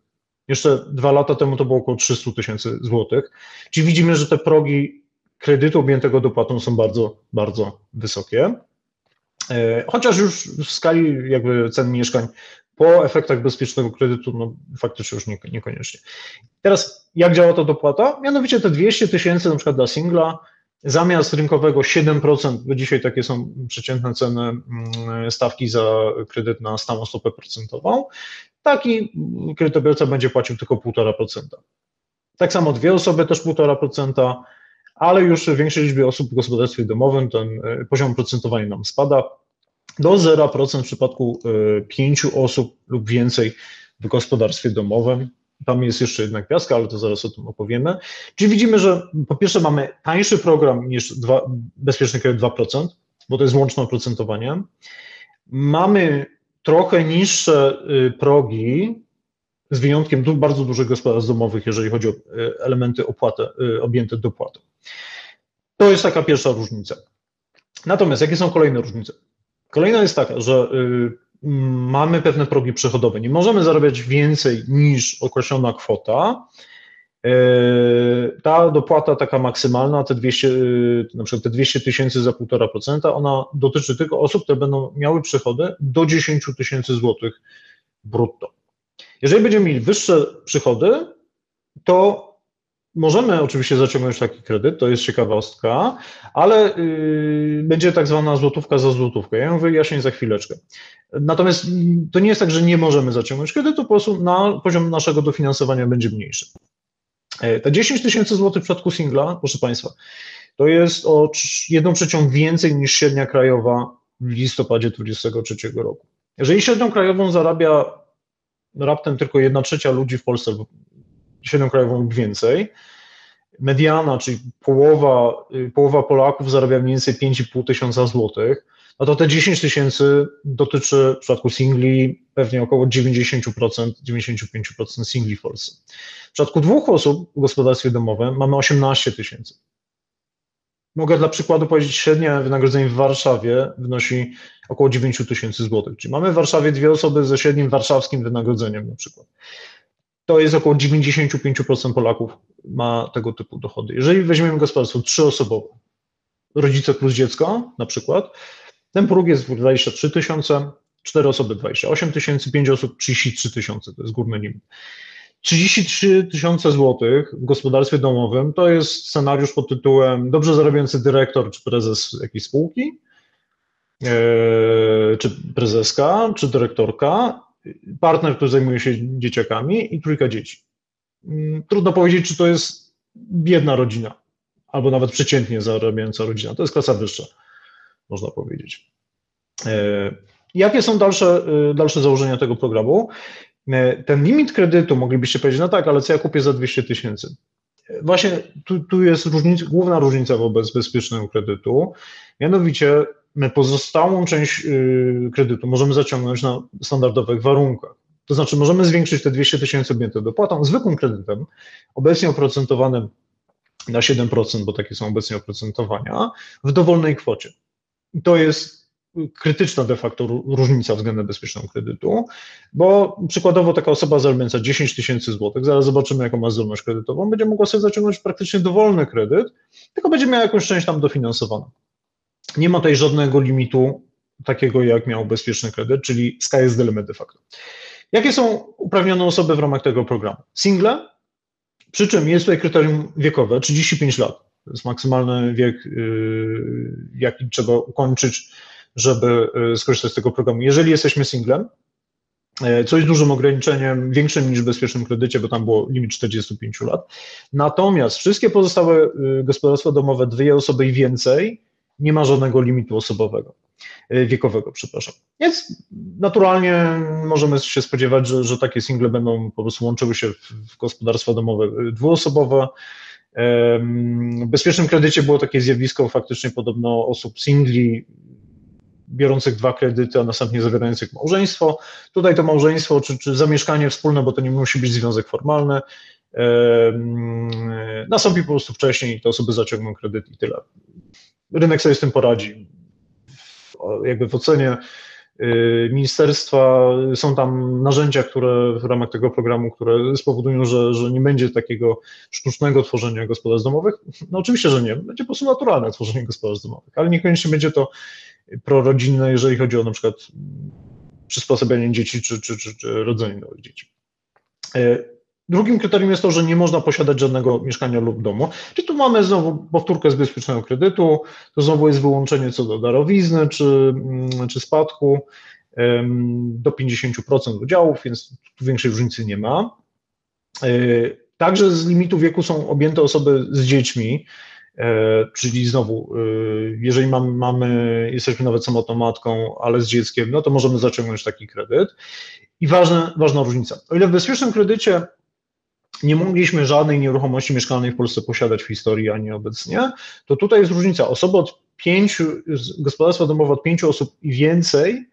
Jeszcze dwa lata temu to było około 300 tysięcy złotych. Czyli widzimy, że te progi kredytu objętego dopłatą są bardzo, bardzo wysokie. E, chociaż już w skali jakby cen mieszkań po efektach bezpiecznego kredytu, no faktycznie już nie, niekoniecznie. Teraz jak działa ta dopłata? Mianowicie te 200 tysięcy na przykład dla singla, zamiast rynkowego 7%, bo dzisiaj takie są przeciętne ceny mm, stawki za kredyt na stałą stopę procentową, taki kredytobiorca będzie płacił tylko 1,5%. Tak samo dwie osoby też 1,5%, ale już w większej liczbie osób w gospodarstwie domowym ten e, poziom procentowania nam spada do 0% w przypadku e, pięciu osób lub więcej w gospodarstwie domowym. Tam jest jeszcze jedna gwiazdka, ale to zaraz o tym opowiemy. Czyli widzimy, że po pierwsze mamy tańszy program niż dwa, bezpieczny kredyt 2%, bo to jest łączne oprocentowanie. Mamy trochę niższe y, progi, z wyjątkiem bardzo dużych gospodarstw domowych, jeżeli chodzi o y, elementy opłaty, objęte dopłatą. To jest taka pierwsza różnica. Natomiast jakie są kolejne różnice? Kolejna jest taka, że mamy pewne progi przychodowe. Nie możemy zarabiać więcej niż określona kwota. Ta dopłata taka maksymalna, te 200, na przykład te 200 tysięcy za 1,5%, ona dotyczy tylko osób, które będą miały przychody do 10 tysięcy złotych brutto. Jeżeli będziemy mieli wyższe przychody, to możemy oczywiście zaciągnąć taki kredyt, to jest ciekawostka, ale yy, będzie tak zwana złotówka za złotówkę. Ja ją wyjaśnię za chwileczkę. Natomiast to nie jest tak, że nie możemy zaciągnąć kredytu, po prostu na poziom naszego dofinansowania będzie mniejszy. E, te 10 tysięcy złotych w przypadku singla, proszę Państwa, to jest o 1 trzecią więcej niż średnia krajowa w listopadzie 2023 roku. Jeżeli średnią krajową zarabia raptem tylko 1 trzecia ludzi w Polsce, średnią krajową lub więcej, mediana, czyli połowa, y, połowa Polaków zarabia mniej więcej 5,5 tysiąca złotych, no to te 10 tysięcy dotyczy w przypadku singli pewnie około 90%, 95% singli w Polsce. W przypadku dwóch osób w gospodarstwie domowym mamy 18 tysięcy. Mogę dla przykładu powiedzieć, średnie wynagrodzenie w Warszawie wynosi około 9 tysięcy złotych. Czyli mamy w Warszawie dwie osoby ze średnim warszawskim wynagrodzeniem na przykład. To jest około 95% Polaków ma tego typu dochody. Jeżeli weźmiemy gospodarstwo trzyosobowe, rodzice plus dziecko na przykład, ten próg jest 23 tysiące, 4 osoby 28 tysięcy, 5 osób 33 tysiące, to jest górny limit. 33 tysiące złotych w gospodarstwie domowym to jest scenariusz pod tytułem dobrze zarabiający dyrektor czy prezes jakiejś spółki, e, czy prezeska, czy dyrektorka, partner, który zajmuje się dzieciakami i trójka dzieci. Mm, trudno powiedzieć, czy to jest biedna rodzina, albo nawet przeciętnie zarabiająca rodzina. To jest klasa wyższa można powiedzieć. E, jakie są dalsze, e, dalsze założenia tego programu? E, ten limit kredytu moglibyście powiedzieć, no tak, ale co ja kupię za 200 tysięcy? Właśnie tu, tu jest różnica, główna różnica wobec bezpiecznego kredytu. Mianowicie, my pozostałą część kredytu możemy zaciągnąć na standardowych warunkach. To znaczy, możemy zwiększyć te 200 tysięcy objęte dopłatą zwykłym kredytem, obecnie oprocentowanym na 7%, bo takie są obecnie oprocentowania, w dowolnej kwocie. To jest krytyczna de facto różnica względem bezpiecznego kredytu, bo przykładowo taka osoba zarabiająca 10 tysięcy złotych, zaraz zobaczymy jaką ma zdolność kredytową, będzie mogła sobie zaciągnąć praktycznie dowolny kredyt, tylko będzie miała jakąś część tam dofinansowaną. Nie ma tutaj żadnego limitu takiego jak miał bezpieczny kredyt, czyli sky is the limit de facto. Jakie są uprawnione osoby w ramach tego programu? Single, przy czym jest tutaj kryterium wiekowe, 35 lat. To jest maksymalny wiek, y, jaki trzeba ukończyć, żeby y, skorzystać z tego programu. Jeżeli jesteśmy singlem, y, co jest dużym ograniczeniem, większym niż w bezpiecznym kredycie, bo tam było limit 45 lat. Natomiast wszystkie pozostałe gospodarstwa domowe, dwie osoby i więcej, nie ma żadnego limitu osobowego, wiekowego, przepraszam. Więc naturalnie możemy się spodziewać, że, że takie single będą po prostu łączyły się w, gospodarstwa domowe dwuosobowe, w bezpiecznym kredycie było takie zjawisko faktycznie podobno osób singli, biorących dwa kredyty, a następnie zawierających małżeństwo. Tutaj to małżeństwo czy, czy zamieszkanie wspólne, bo to nie musi być związek formalny, nastąpi po prostu wcześniej, te osoby zaciągną kredyt i tyle. Rynek sobie z tym poradzi. Jakby w ocenie y, ministerstwa są tam narzędzia, które w ramach tego programu, które spowodują, że, że nie będzie takiego sztucznego tworzenia gospodarstw domowych. No oczywiście, że nie. Będzie po prostu naturalne tworzenie gospodarstw domowych, ale niekoniecznie będzie to prorodzinne, jeżeli chodzi o na przykład przysposabianie dzieci czy, czy, czy, czy rodzenie nowych dzieci. Drugim kryterium jest to, że nie można posiadać żadnego mieszkania lub domu. Czyli tu mamy znowu powtórkę z bezpiecznego kredytu, to znowu jest wyłączenie co do darowizny czy, mm, czy spadku do 50% udziałów, więc tu większej różnicy nie ma. E, także z limitu wieku są objęte osoby z dziećmi, e, czyli znowu, e, jeżeli mamy, mamy, jesteśmy nawet samotną matką, ale z dzieckiem, no to możemy zaciągnąć taki kredyt. I ważna, ważna różnica. O ile w bezpiecznym kredycie nie mogliśmy żadnej nieruchomości mieszkalnej w Polsce posiadać w historii ani obecnie, to tutaj jest różnica. Osoby od pięciu, gospodarstwa domowe od pięciu osób i więcej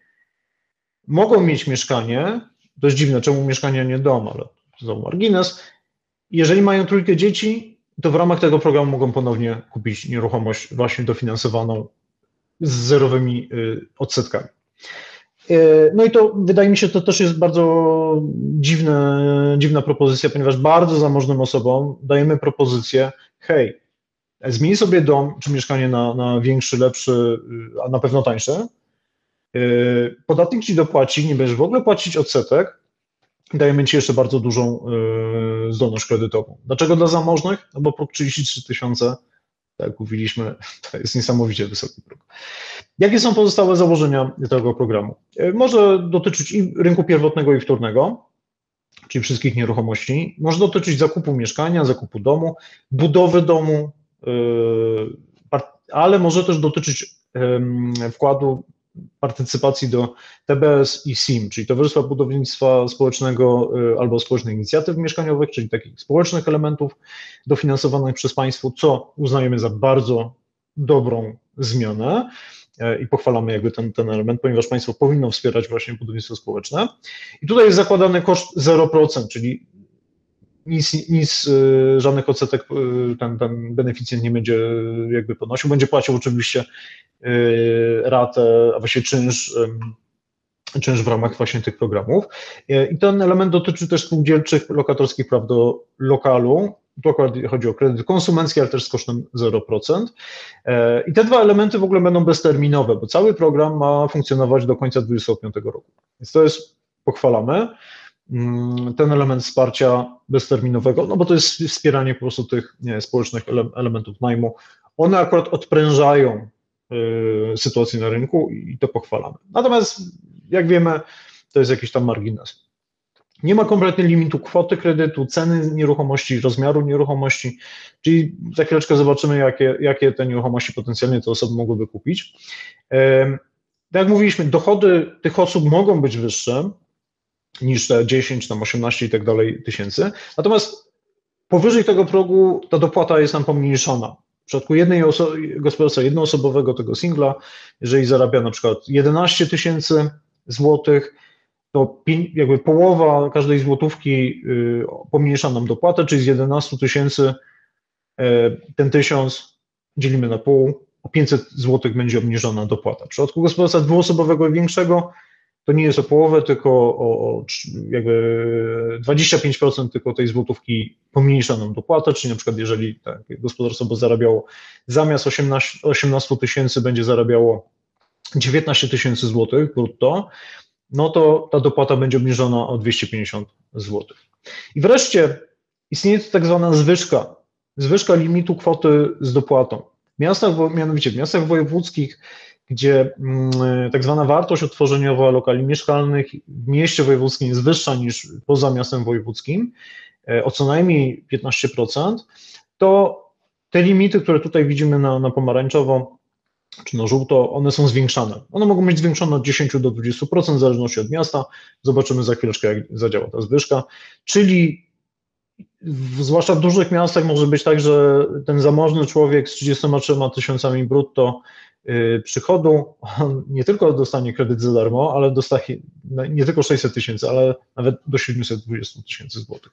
mogą mieć mieszkanie, dość dziwne, czemu mieszkanie, nie dom, ale znowu margines. Jeżeli mają trójkę dzieci, to w ramach tego programu mogą ponownie kupić nieruchomość właśnie dofinansowaną z zerowymi y, odsetkami. E, no i to wydaje mi się, to też jest bardzo dziwne, dziwna propozycja, ponieważ bardzo zamożnym osobom dajemy propozycję, hej, zmień sobie dom czy mieszkanie na, na większy, lepszy, a na pewno tańszy. E, podatnik ci dopłaci, nie będziesz w ogóle płacić odsetek, dajemy ci jeszcze bardzo dużą e, zdolność kredytową. Dlaczego dla zamożnych? No bo próg 33 tysiące tak mówiliśmy, to jest niesamowicie wysoki próg. Jakie są pozostałe założenia tego programu? E, może dotyczyć i rynku pierwotnego i wtórnego, czyli wszystkich nieruchomości. Może dotyczyć zakupu mieszkania, zakupu domu, budowy domu, e, ale może też dotyczyć wkładu partycypacji do TBS i SIM, czyli Towarzystwa Budownictwa Społecznego y, albo Społecznych Inicjatyw Mieszkaniowych, czyli takich społecznych elementów dofinansowanych przez państwo, co uznajemy za bardzo dobrą zmianę e, i pochwalamy jakby ten, ten element, ponieważ państwo powinno wspierać właśnie budownictwo społeczne. I tutaj jest zakładany koszt 0%, czyli nic, nic y, żadnych odsetek y, ten, ten beneficjent nie będzie jakby ponosił. Będzie płacił oczywiście y, ratę, a właściwie czynsz, czynsz w ramach właśnie tych programów. I ten element dotyczy też spółdzielczych lokatorskich praw do lokalu. Tu akurat chodzi o kredyt konsumencki, ale też z kosztem 0%. I te dwa elementy w ogóle będą bezterminowe, bo cały program ma funkcjonować do końca 2025 roku. Więc to jest, pochwalamy. Mm, ten element wsparcia bezterminowego, no bo to jest wspieranie po prostu tych nie, społecznych elementów najmu. One akurat odprężają y, sytuację na rynku i to pochwalamy. Natomiast jak wiemy, to jest jakiś tam margines. Nie ma kompletnie limitu kwoty kredytu, ceny nieruchomości, rozmiaru nieruchomości, czyli za chwileczkę zobaczymy, jakie, jakie te nieruchomości potencjalnie te osoby mogłyby kupić. Tak jak mówiliśmy, dochody tych osób mogą być wyższe, niż te 10, tam 18 i tak dalej tysięcy. Natomiast powyżej tego progu ta dopłata jest nam pomniejszona. W przypadku jednej oso- gospodarstwa jednoosobowego, tego singla, jeżeli zarabia na przykład 11 tysięcy złotych, to jakby połowa każdej złotówki y, pomniejsza nam dopłatę, czyli z 11 tysięcy y, ten tysiąc dzielimy na pół, o 500 złotych będzie obniżona dopłata. W przypadku gospodarstwa dwuosobowego i większego to nie jest o połowę, tylko o, o jakby 25% tylko tej złotówki pomniejsza nam dopłatę, czyli na przykład jeżeli tak, gospodarstwo by zarabiało zamiast 18, 18 tysięcy będzie zarabiało 19 tysięcy złotych brutto, no to ta dopłata będzie obniżona o 250 złotych. I wreszcie istnieje to tak zwana zwyżka, zwyżka limitu kwoty z dopłatą. W miastach, mianowicie w miastach wojewódzkich gdzie mm, tak zwana wartość utworzeniowa lokali mieszkalnych w mieście wojewódzkim jest wyższa niż poza miastem wojewódzkim, e, o co najmniej 15%, to te limity, które tutaj widzimy na, na pomarańczowo czy na żółto, one są zwiększane. One mogą być zwiększone od 10 do 20% w zależności od miasta. Zobaczymy za chwileczkę, jak zadziała ta zwyżka. Czyli zwłaszcza w dużych miastach może być tak, że ten zamożny człowiek z 33 tysiącami brutto przychodu, on nie tylko dostanie kredyt za darmo, ale dostanie nie tylko 600 tysięcy, ale nawet do 720 tysięcy złotych.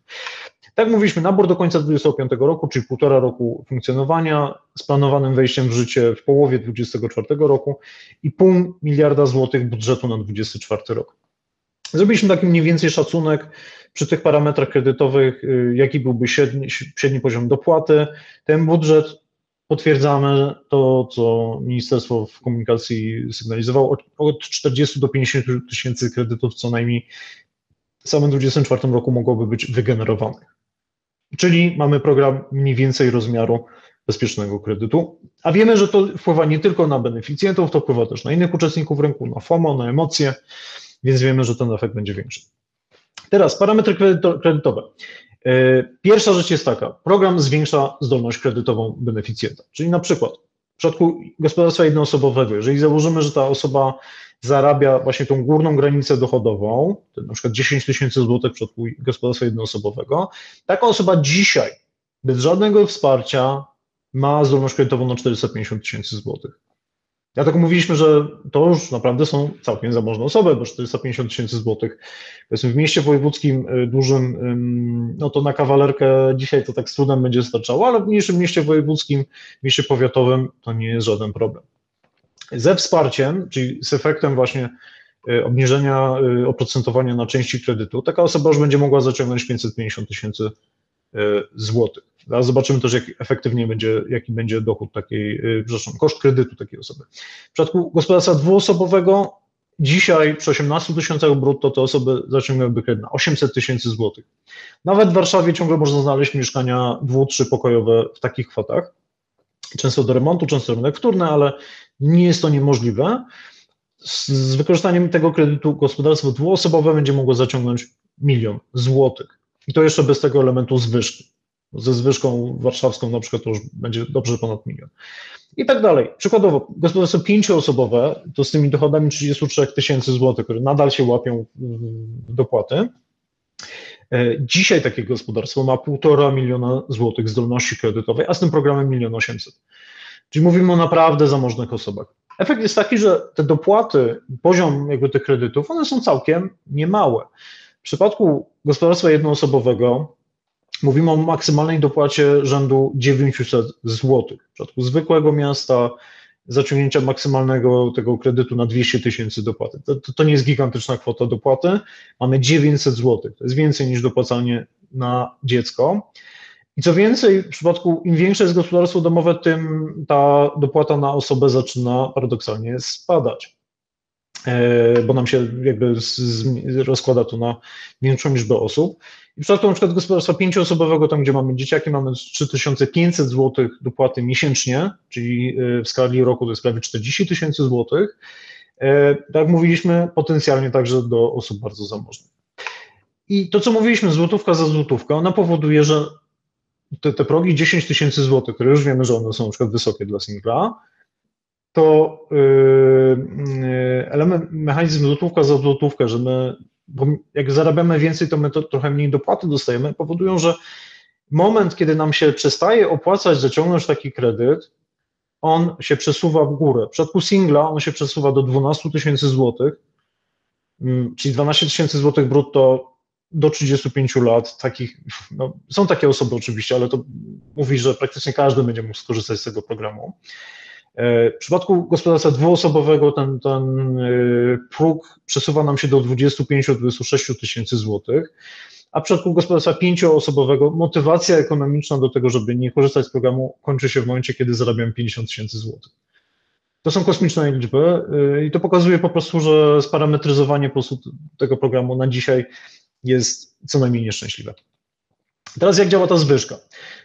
Tak mówiliśmy, nabór do końca 2025 roku, czyli półtora roku funkcjonowania, z planowanym wejściem w życie w połowie 2024 roku i pół miliarda złotych budżetu na 2024 rok. Zrobiliśmy taki mniej więcej szacunek przy tych parametrach kredytowych, y, jaki byłby średni, średni poziom dopłaty. Ten budżet potwierdzamy to, co Ministerstwo w komunikacji sygnalizowało, od 40 do 50 tysięcy kredytów co najmniej w samym 2024 roku mogłoby być wygenerowanych. Czyli mamy program mniej więcej rozmiaru bezpiecznego kredytu, a wiemy, że to wpływa nie tylko na beneficjentów, to wpływa też na innych uczestników rynku, na FOMO, na emocje, więc wiemy, że ten efekt będzie większy. Teraz parametry kredytowe. E, pierwsza rzecz jest taka, program zwiększa zdolność kredytową beneficjenta, czyli na przykład w przypadku gospodarstwa jednoosobowego, jeżeli założymy, że ta osoba zarabia właśnie tą górną granicę dochodową, na przykład 10 tysięcy złotych w przypadku gospodarstwa jednoosobowego, taka osoba dzisiaj bez żadnego wsparcia ma zdolność kredytową na 450 tysięcy złotych. Dlatego mówiliśmy, że to już naprawdę są całkiem zamożne osoby, bo 450 tysięcy złotych. Powiedzmy w mieście wojewódzkim y, dużym, no to na kawalerkę dzisiaj to tak z trudem będzie starczało, ale w mniejszym mieście wojewódzkim, mieście powiatowym to nie jest żaden problem. Ze wsparciem, czyli z efektem właśnie y, obniżenia y, oprocentowania na części kredytu, taka osoba już będzie mogła zaciągnąć 550 tysięcy złotych. Zaraz zobaczymy też, jak efektywnie będzie, jaki będzie dochód takiej, y, przepraszam, koszt kredytu takiej osoby. W przypadku gospodarstwa dwuosobowego dzisiaj przy 18 tysiącach brutto te osoby zaciągnęłyby kredyt na 800 tysięcy złotych. Nawet w Warszawie ciągle można znaleźć mieszkania dwu, trzypokojowe w takich kwotach. Często do remontu, często rynek wtórny, ale nie jest to niemożliwe. Z wykorzystaniem tego kredytu gospodarstwo dwuosobowe będzie mogło zaciągnąć milion złotych. I to jeszcze bez tego elementu zwyżki. Ze zwyżką warszawską na przykład to już będzie dobrze ponad milion. I tak dalej. Przykładowo, gospodarstwo pięcioosobowe, to z tymi dochodami 33 tysięcy złotych, które nadal się łapią w dopłaty, e, Dzisiaj takie gospodarstwo ma półtora miliona złotych zdolności kredytowej, a z tym programem milion osiemset. Czyli mówimy o naprawdę zamożnych osobach. Efekt jest taki, że te dopłaty, poziom jakby tych kredytów, one są całkiem niemałe. W przypadku gospodarstwa jednoosobowego mówimy o maksymalnej dopłacie rzędu 900 zł. W przypadku zwykłego miasta zaciągnięcia maksymalnego tego kredytu na 200 tysięcy dopłaty. To, to, to, nie jest gigantyczna kwota dopłaty. Mamy 900 zł. To jest więcej niż dopłacanie na dziecko. I co więcej, w przypadku im większe jest gospodarstwo domowe, tym ta dopłata na osobę zaczyna paradoksalnie spadać. E, bo nam się jakby rozkłada to na większą liczbę osób. I w przypadku na przykład gospodarstwa pięcioosobowego, tam gdzie mamy dzieciaki, mamy 3500 zł dopłaty miesięcznie, czyli e, w skali roku to jest prawie 40 tysięcy złotych. E, tak mówiliśmy, potencjalnie także do osób bardzo zamożnych. I to, co mówiliśmy, złotówka za złotówkę, ona powoduje, że te, te progi 10 tysięcy złotych, które już wiemy, że one są na przykład wysokie dla singla, to yy, yy, element, mechanizm złotówka za złotówkę, że my, bo jak zarabiamy więcej, to my to trochę mniej dopłaty dostajemy, powodują, że moment, kiedy nam się przestaje opłacać zaciągnąć taki kredyt, on się przesuwa w górę. W przypadku singla on się przesuwa do 12 tysięcy złotych, mm, czyli 12 tysięcy złotych brutto do 35 lat. Takich, no, są takie osoby oczywiście, ale to mówi, że praktycznie każdy będzie mógł skorzystać z tego programu. E, w przypadku gospodarstwa dwuosobowego ten, ten e, próg przesuwa nam się do 25-26 tysięcy złotych, a w przypadku gospodarstwa pięcioosobowego motywacja ekonomiczna do tego, żeby nie korzystać z programu kończy się w momencie, kiedy zarabiam 50 tysięcy złotych. To są kosmiczne liczby e, i to pokazuje po prostu, że sparametryzowanie po prostu tego programu na dzisiaj jest co najmniej nieszczęśliwe. Teraz jak działa ta zwyżka?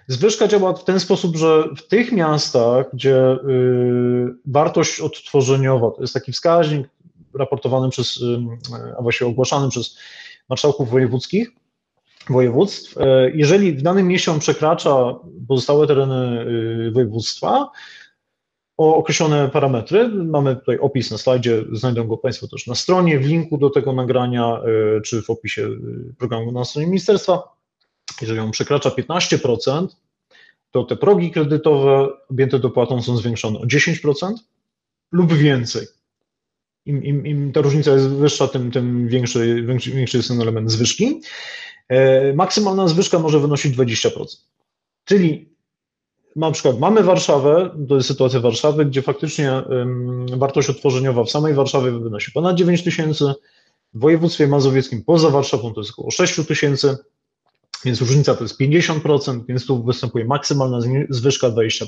Zwyżka działa w ten sposób, że w tych miastach, gdzie y, wartość odtworzeniowa to jest taki wskaźnik raportowany przez, y, a właściwie ogłaszany przez marszałków wojewódzkich, województw, y, jeżeli w danym mieście on przekracza pozostałe tereny województwa, o określone parametry. Mamy tutaj opis na slajdzie, znajdą go Państwo też na stronie, w linku do tego nagrania, czy w opisie programu na stronie ministerstwa. Jeżeli on przekracza 15%, to te progi kredytowe objęte dopłatą są zwiększone o 10% lub więcej. Im, im, im ta różnica jest wyższa, tym, tym większy, większy, większy jest ten element zwyżki. E, maksymalna zwyżka może wynosić 20%. Czyli na przykład mamy Warszawę, to jest sytuacja Warszawy, gdzie faktycznie wartość odtworzeniowa w samej Warszawie wynosi ponad 9 tysięcy, w województwie mazowieckim poza Warszawą to jest około 6 tysięcy, więc różnica to jest 50%, więc tu występuje maksymalna zwyżka 20%.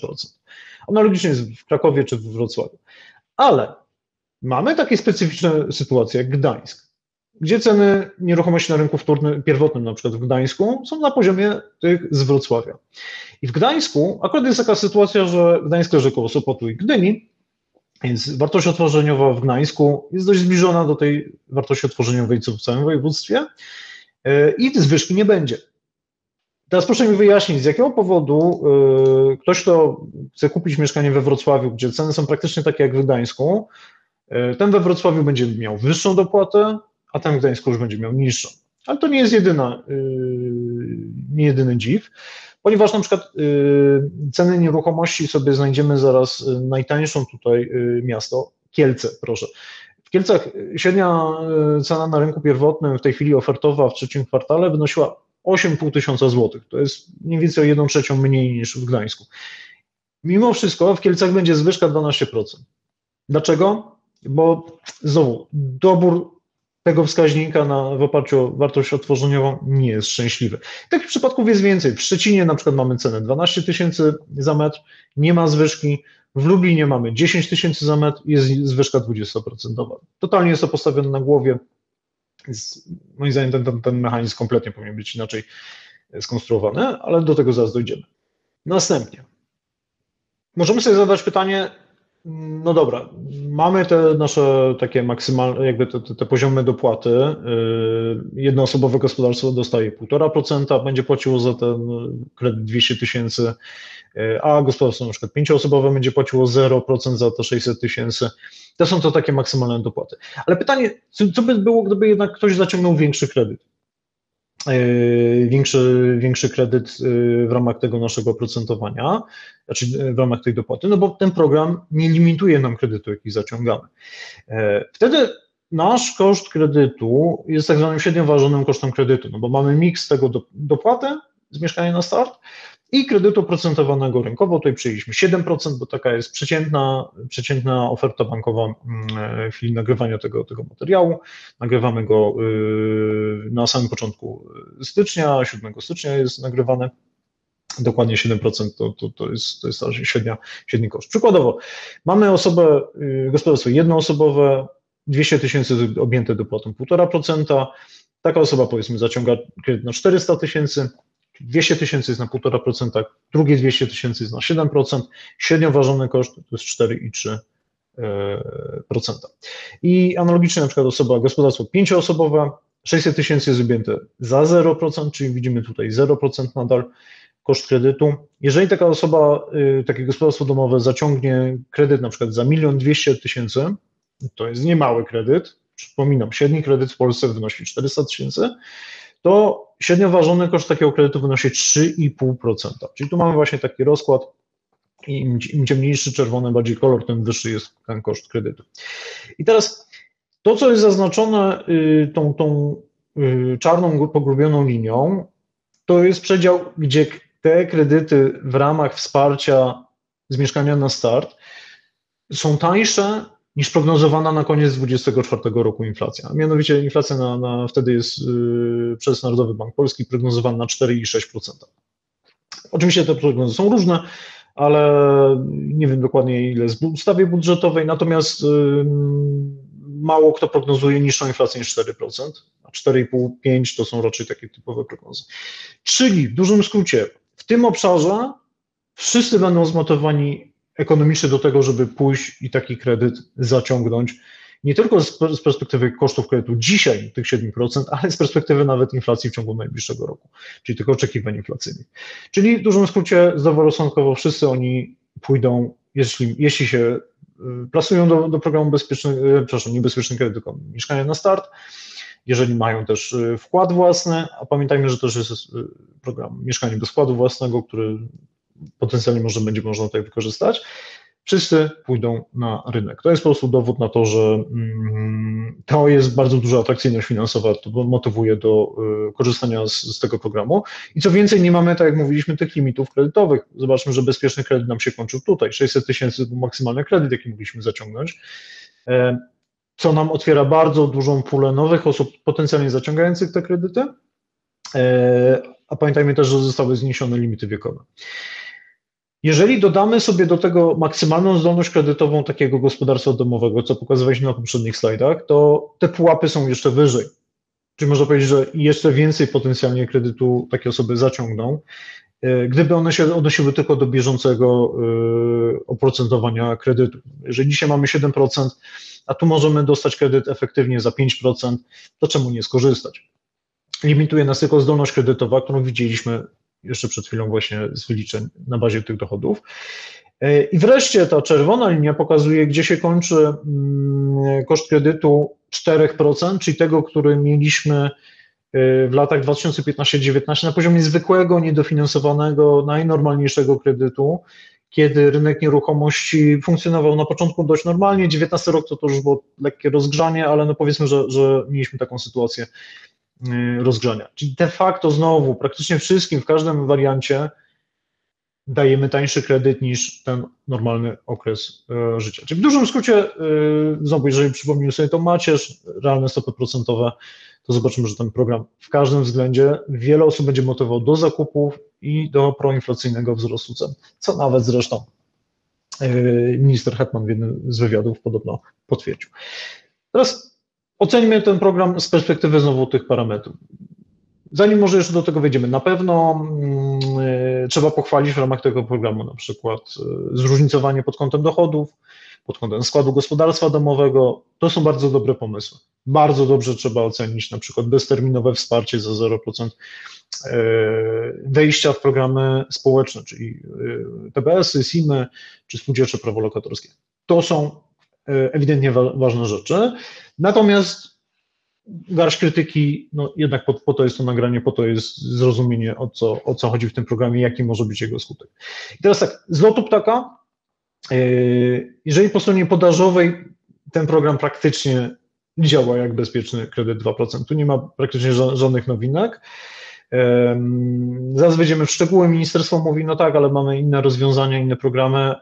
Analogicznie jest w Krakowie czy w Wrocławiu. Ale mamy takie specyficzne sytuacje jak Gdańsk, gdzie ceny nieruchomości na rynku wtórnym, pierwotnym, na przykład w Gdańsku, są na poziomie tych z Wrocławia. I w Gdańsku akurat jest taka sytuacja, że Gdańsk leży koło Sopotu i Gdyni, więc wartość otworzeniowa w Gdańsku jest dość zbliżona do tej wartości otworzeniowej, co w całym województwie e, i zwyżki nie będzie. Teraz proszę mi wyjaśnić, z jakiego powodu yy, ktoś, kto chce kupić mieszkanie we Wrocławiu, gdzie ceny są praktycznie takie jak w Gdańsku, yy, ten we Wrocławiu będzie miał wyższą dopłatę, a ten w Gdańsku już będzie miał niższą. Ale to nie jest jedyna, yy, nie jedyny dziw, ponieważ na przykład ceny nieruchomości sobie znajdziemy zaraz najtańszą tutaj miasto, Kielce, proszę. W Kielcach średnia cena na rynku pierwotnym w tej chwili ofertowa w trzecim kwartale wynosiła 8,5 tysiąca złotych. To jest mniej więcej o 1 trzecią mniej niż w Gdańsku. Mimo wszystko w Kielcach będzie zwyżka 12%. Dlaczego? Bo znowu, dobór tego wskaźnika na, w oparciu o wartość odtworzeniową nie jest szczęśliwy. Takich przypadków jest więcej. W Szczecinie na przykład mamy cenę 12 tysięcy za metr, nie ma zwyżki. W Lublinie mamy 10 tysięcy za metr, jest zwyżka 20%. Totalnie jest to postawione na głowie. Więc moim zdaniem ten, ten, ten mechanizm kompletnie powinien być inaczej skonstruowany, ale do tego zaraz dojdziemy. Następnie możemy sobie zadać pytanie, no dobra, mamy te nasze takie maksymalne, jakby te, te, te poziomy dopłaty. Yy, jednoosobowe gospodarstwo dostaje 1,5%, będzie płaciło za ten kredyt 200 tysięcy, yy, a gospodarstwo na przykład pięcioosobowe będzie płaciło 0% za te 600 tysięcy. To są to takie maksymalne dopłaty. Ale pytanie, co by było, gdyby jednak ktoś zaciągnął większy kredyt? Yy, większy, większy kredyt yy, w ramach tego naszego oprocentowania, znaczy yy, w ramach tej dopłaty, no bo ten program nie limituje nam kredytu, jaki zaciągamy. Wtedy nasz koszt kredytu jest tak zwanym średnio ważonym kosztem kredytu, no bo mamy miks tego do, dopłaty z mieszkania na start i kredytu oprocentowanego rynkowo. Tutaj przyjęliśmy 7%, bo taka jest przeciętna, przeciętna oferta bankowa mm, w chwili nagrywania tego, tego materiału. Nagrywamy go y, na samym początku stycznia, 7 stycznia jest nagrywane. Dokładnie 7% to, to, to, jest, to jest średnia, średni koszt. Przykładowo, mamy osobę, y, gospodarstwo jednoosobowe, 200 tysięcy objęte dopłatą 1,5%. Taka osoba powiedzmy zaciąga kredyt na 400 tysięcy, 200 tysięcy jest na 1,5%, drugie 200 tysięcy jest na 7%, średnio ważony koszt to jest 4,3%. I analogicznie na przykład osoba, gospodarstwo pięcioosobowe, 600 tysięcy jest objęte za 0%, czyli widzimy tutaj 0% nadal koszt kredytu. Jeżeli taka osoba, y, takie gospodarstwo domowe zaciągnie kredyt na przykład za 1 200 tysięcy, to jest niemały kredyt, przypominam, średni kredyt w Polsce wynosi 400 tysięcy, to średnio ważony koszt takiego kredytu wynosi 3,5%. Czyli tu mamy właśnie taki rozkład im, im ciemniejszy czerwony, bardziej kolor, tym wyższy jest ten koszt kredytu. I teraz to, co jest zaznaczone y, tą, tą y, czarną pogrubioną linią, to jest przedział, gdzie te kredyty w ramach wsparcia z mieszkania na start są tańsze niż prognozowana na koniec 2024 roku inflacja. Mianowicie inflacja na, na wtedy jest yy, przez Narodowy Bank Polski prognozowana na 4,6%. Oczywiście te prognozy są różne, ale nie wiem dokładnie ile w ustawie budżetowej, natomiast yy, mało kto prognozuje niższą inflację niż 4%, a 4,5-5% to są raczej takie typowe prognozy. Czyli w dużym skrócie, w tym obszarze wszyscy będą zmotywowani ekonomiczny do tego, żeby pójść i taki kredyt zaciągnąć. Nie tylko z perspektywy kosztów kredytu dzisiaj, tych 7%, ale z perspektywy nawet inflacji w ciągu najbliższego roku, czyli tych oczekiwań inflacyjnych. Czyli w dużym skrócie zdroworozsądkowo wszyscy oni pójdą, jeśli, jeśli się y, plasują do, do programu bezpiecznego, y, przepraszam, niebezpieczny kredyt, mieszkania na start, jeżeli mają też wkład własny, a pamiętajmy, że też jest program Mieszkanie bez wkładu własnego, który potencjalnie może będzie można tutaj wykorzystać wszyscy pójdą na rynek. To jest po prostu dowód na to, że mm, to jest bardzo duża atrakcyjność finansowa, to motywuje do y, korzystania z, z, tego programu. I co więcej, nie mamy, tak jak mówiliśmy, tych limitów kredytowych. Zobaczmy, że bezpieczny kredyt nam się kończył tutaj. 600 tysięcy to maksymalny kredyt, jaki mogliśmy zaciągnąć, e, co nam otwiera bardzo dużą pulę nowych osób potencjalnie zaciągających te kredyty. E, a pamiętajmy też, że zostały zniesione limity wiekowe. Jeżeli dodamy sobie do tego maksymalną zdolność kredytową takiego gospodarstwa domowego, co pokazywaliśmy na poprzednich slajdach, to te pułapy są jeszcze wyżej. Czyli można powiedzieć, że jeszcze więcej potencjalnie kredytu takie osoby zaciągną, e, gdyby one się odnosiły tylko do bieżącego e, oprocentowania kredytu. Jeżeli dzisiaj mamy 7%, a tu możemy dostać kredyt efektywnie za 5%, to czemu nie skorzystać? Limituje nas tylko zdolność kredytowa, którą widzieliśmy jeszcze przed chwilą właśnie z wyliczeń na bazie tych dochodów. E, I wreszcie ta czerwona linia pokazuje, gdzie się kończy mm, koszt kredytu 4%, czyli tego, który mieliśmy e, w latach 2015-2019 na poziomie zwykłego, niedofinansowanego, najnormalniejszego kredytu, kiedy rynek nieruchomości funkcjonował na początku dość normalnie. 19 rok to, to już było lekkie rozgrzanie, ale no powiedzmy, że, że mieliśmy taką sytuację rozgrzania. Czyli de facto znowu praktycznie wszystkim w każdym wariancie dajemy tańszy kredyt niż ten normalny okres y, życia. Czyli w dużym skrócie, y, znowu, jeżeli przypomnimy sobie to macierz, realne stopy procentowe, to zobaczymy, że ten program w każdym względzie wiele osób będzie motywował do zakupów i do proinflacyjnego wzrostu cen, co nawet zresztą minister Hetman w jednym z wywiadów podobno potwierdził. Teraz Ocenimy ten program z perspektywy znowu tych parametrów. Zanim może jeszcze do tego wejdziemy, na pewno y, trzeba pochwalić w ramach tego programu na przykład y, zróżnicowanie pod kątem dochodów, pod kątem składu gospodarstwa domowego. To są bardzo dobre pomysły. Bardzo dobrze trzeba ocenić na przykład bezterminowe wsparcie za 0% y, wejścia w programy społeczne, czyli TBS-y, SIM-y czy spółdzielcze prawo lokatorskie. To są ewidentnie wa ważne rzeczy. Natomiast garść krytyki, no jednak po, po, to jest to nagranie, po to jest zrozumienie, o co, o co chodzi w tym programie, jaki może być jego skutek. I teraz tak, z lotu ptaka, e, jeżeli po stronie podażowej ten program praktycznie działa jak bezpieczny kredyt 2%, tu nie ma praktycznie żadnych nowinek. Zaraz wejdziemy w szczegóły. Ministerstwo mówi, no tak, ale mamy inne rozwiązania, inne programy.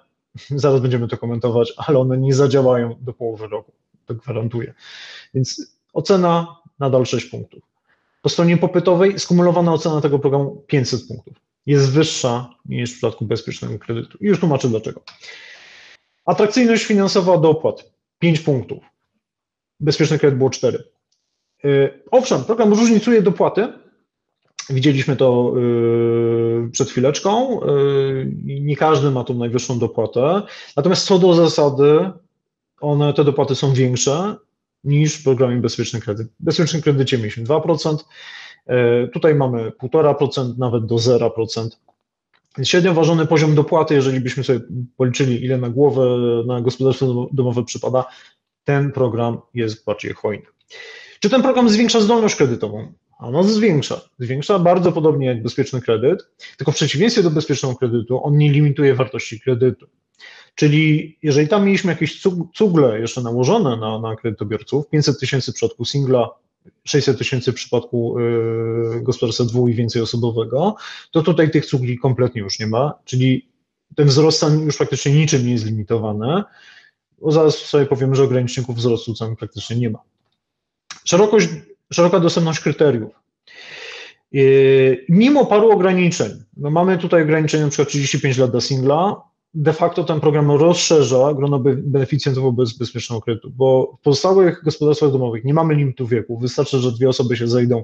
Zaraz będziemy to komentować, ale one nie zadziałają do połowy roku to gwarantuję. Więc ocena nadal 6 punktów. Po stronie popytowej skumulowana ocena tego programu 500 punktów. Jest wyższa niż w przypadku bezpiecznego kredytu. I już tłumaczę dlaczego. Atrakcyjność finansowa do opłat 5 punktów. Bezpieczny kredyt było 4. Y, owszem, program różnicuje dopłaty. Widzieliśmy to y, przed chwileczką. Y, nie każdy ma tą najwyższą dopłatę. Natomiast co do zasady, one, te dopłaty są większe niż w programie Bezpieczny Kredyt. W Bezpiecznym Kredycie mieliśmy 2%, e, tutaj mamy 1,5%, nawet do 0%. Średnio ważony poziom dopłaty, jeżeli byśmy sobie policzyli, ile na głowę na gospodarstwo domowe przypada, ten program jest bardziej hojny. Czy ten program zwiększa zdolność kredytową? Ono zwiększa. Zwiększa bardzo podobnie jak bezpieczny kredyt, tylko w przeciwieństwie do bezpiecznego kredytu, on nie limituje wartości kredytu. Czyli jeżeli tam mieliśmy jakieś cugle jeszcze nałożone na, na kredytobiorców, 500 tysięcy w przypadku singla, 600 tysięcy w przypadku y, gospodarstwa dwu i więcej osobowego, to tutaj tych cugli kompletnie już nie ma, czyli ten wzrost już praktycznie niczym nie jest limitowany, bo zaraz sobie powiemy, że ograniczników wzrostu cen praktycznie nie ma. Szerokość, szeroka dostępność kryteriów. Y, mimo paru ograniczeń, no mamy tutaj ograniczenie przykład 35 lat dla singla, de facto ten program rozszerza grono beneficjentów wobec bezpiecznego kredytu, bo w pozostałych gospodarstwach domowych nie mamy limitu wieku, wystarczy, że dwie osoby się zejdą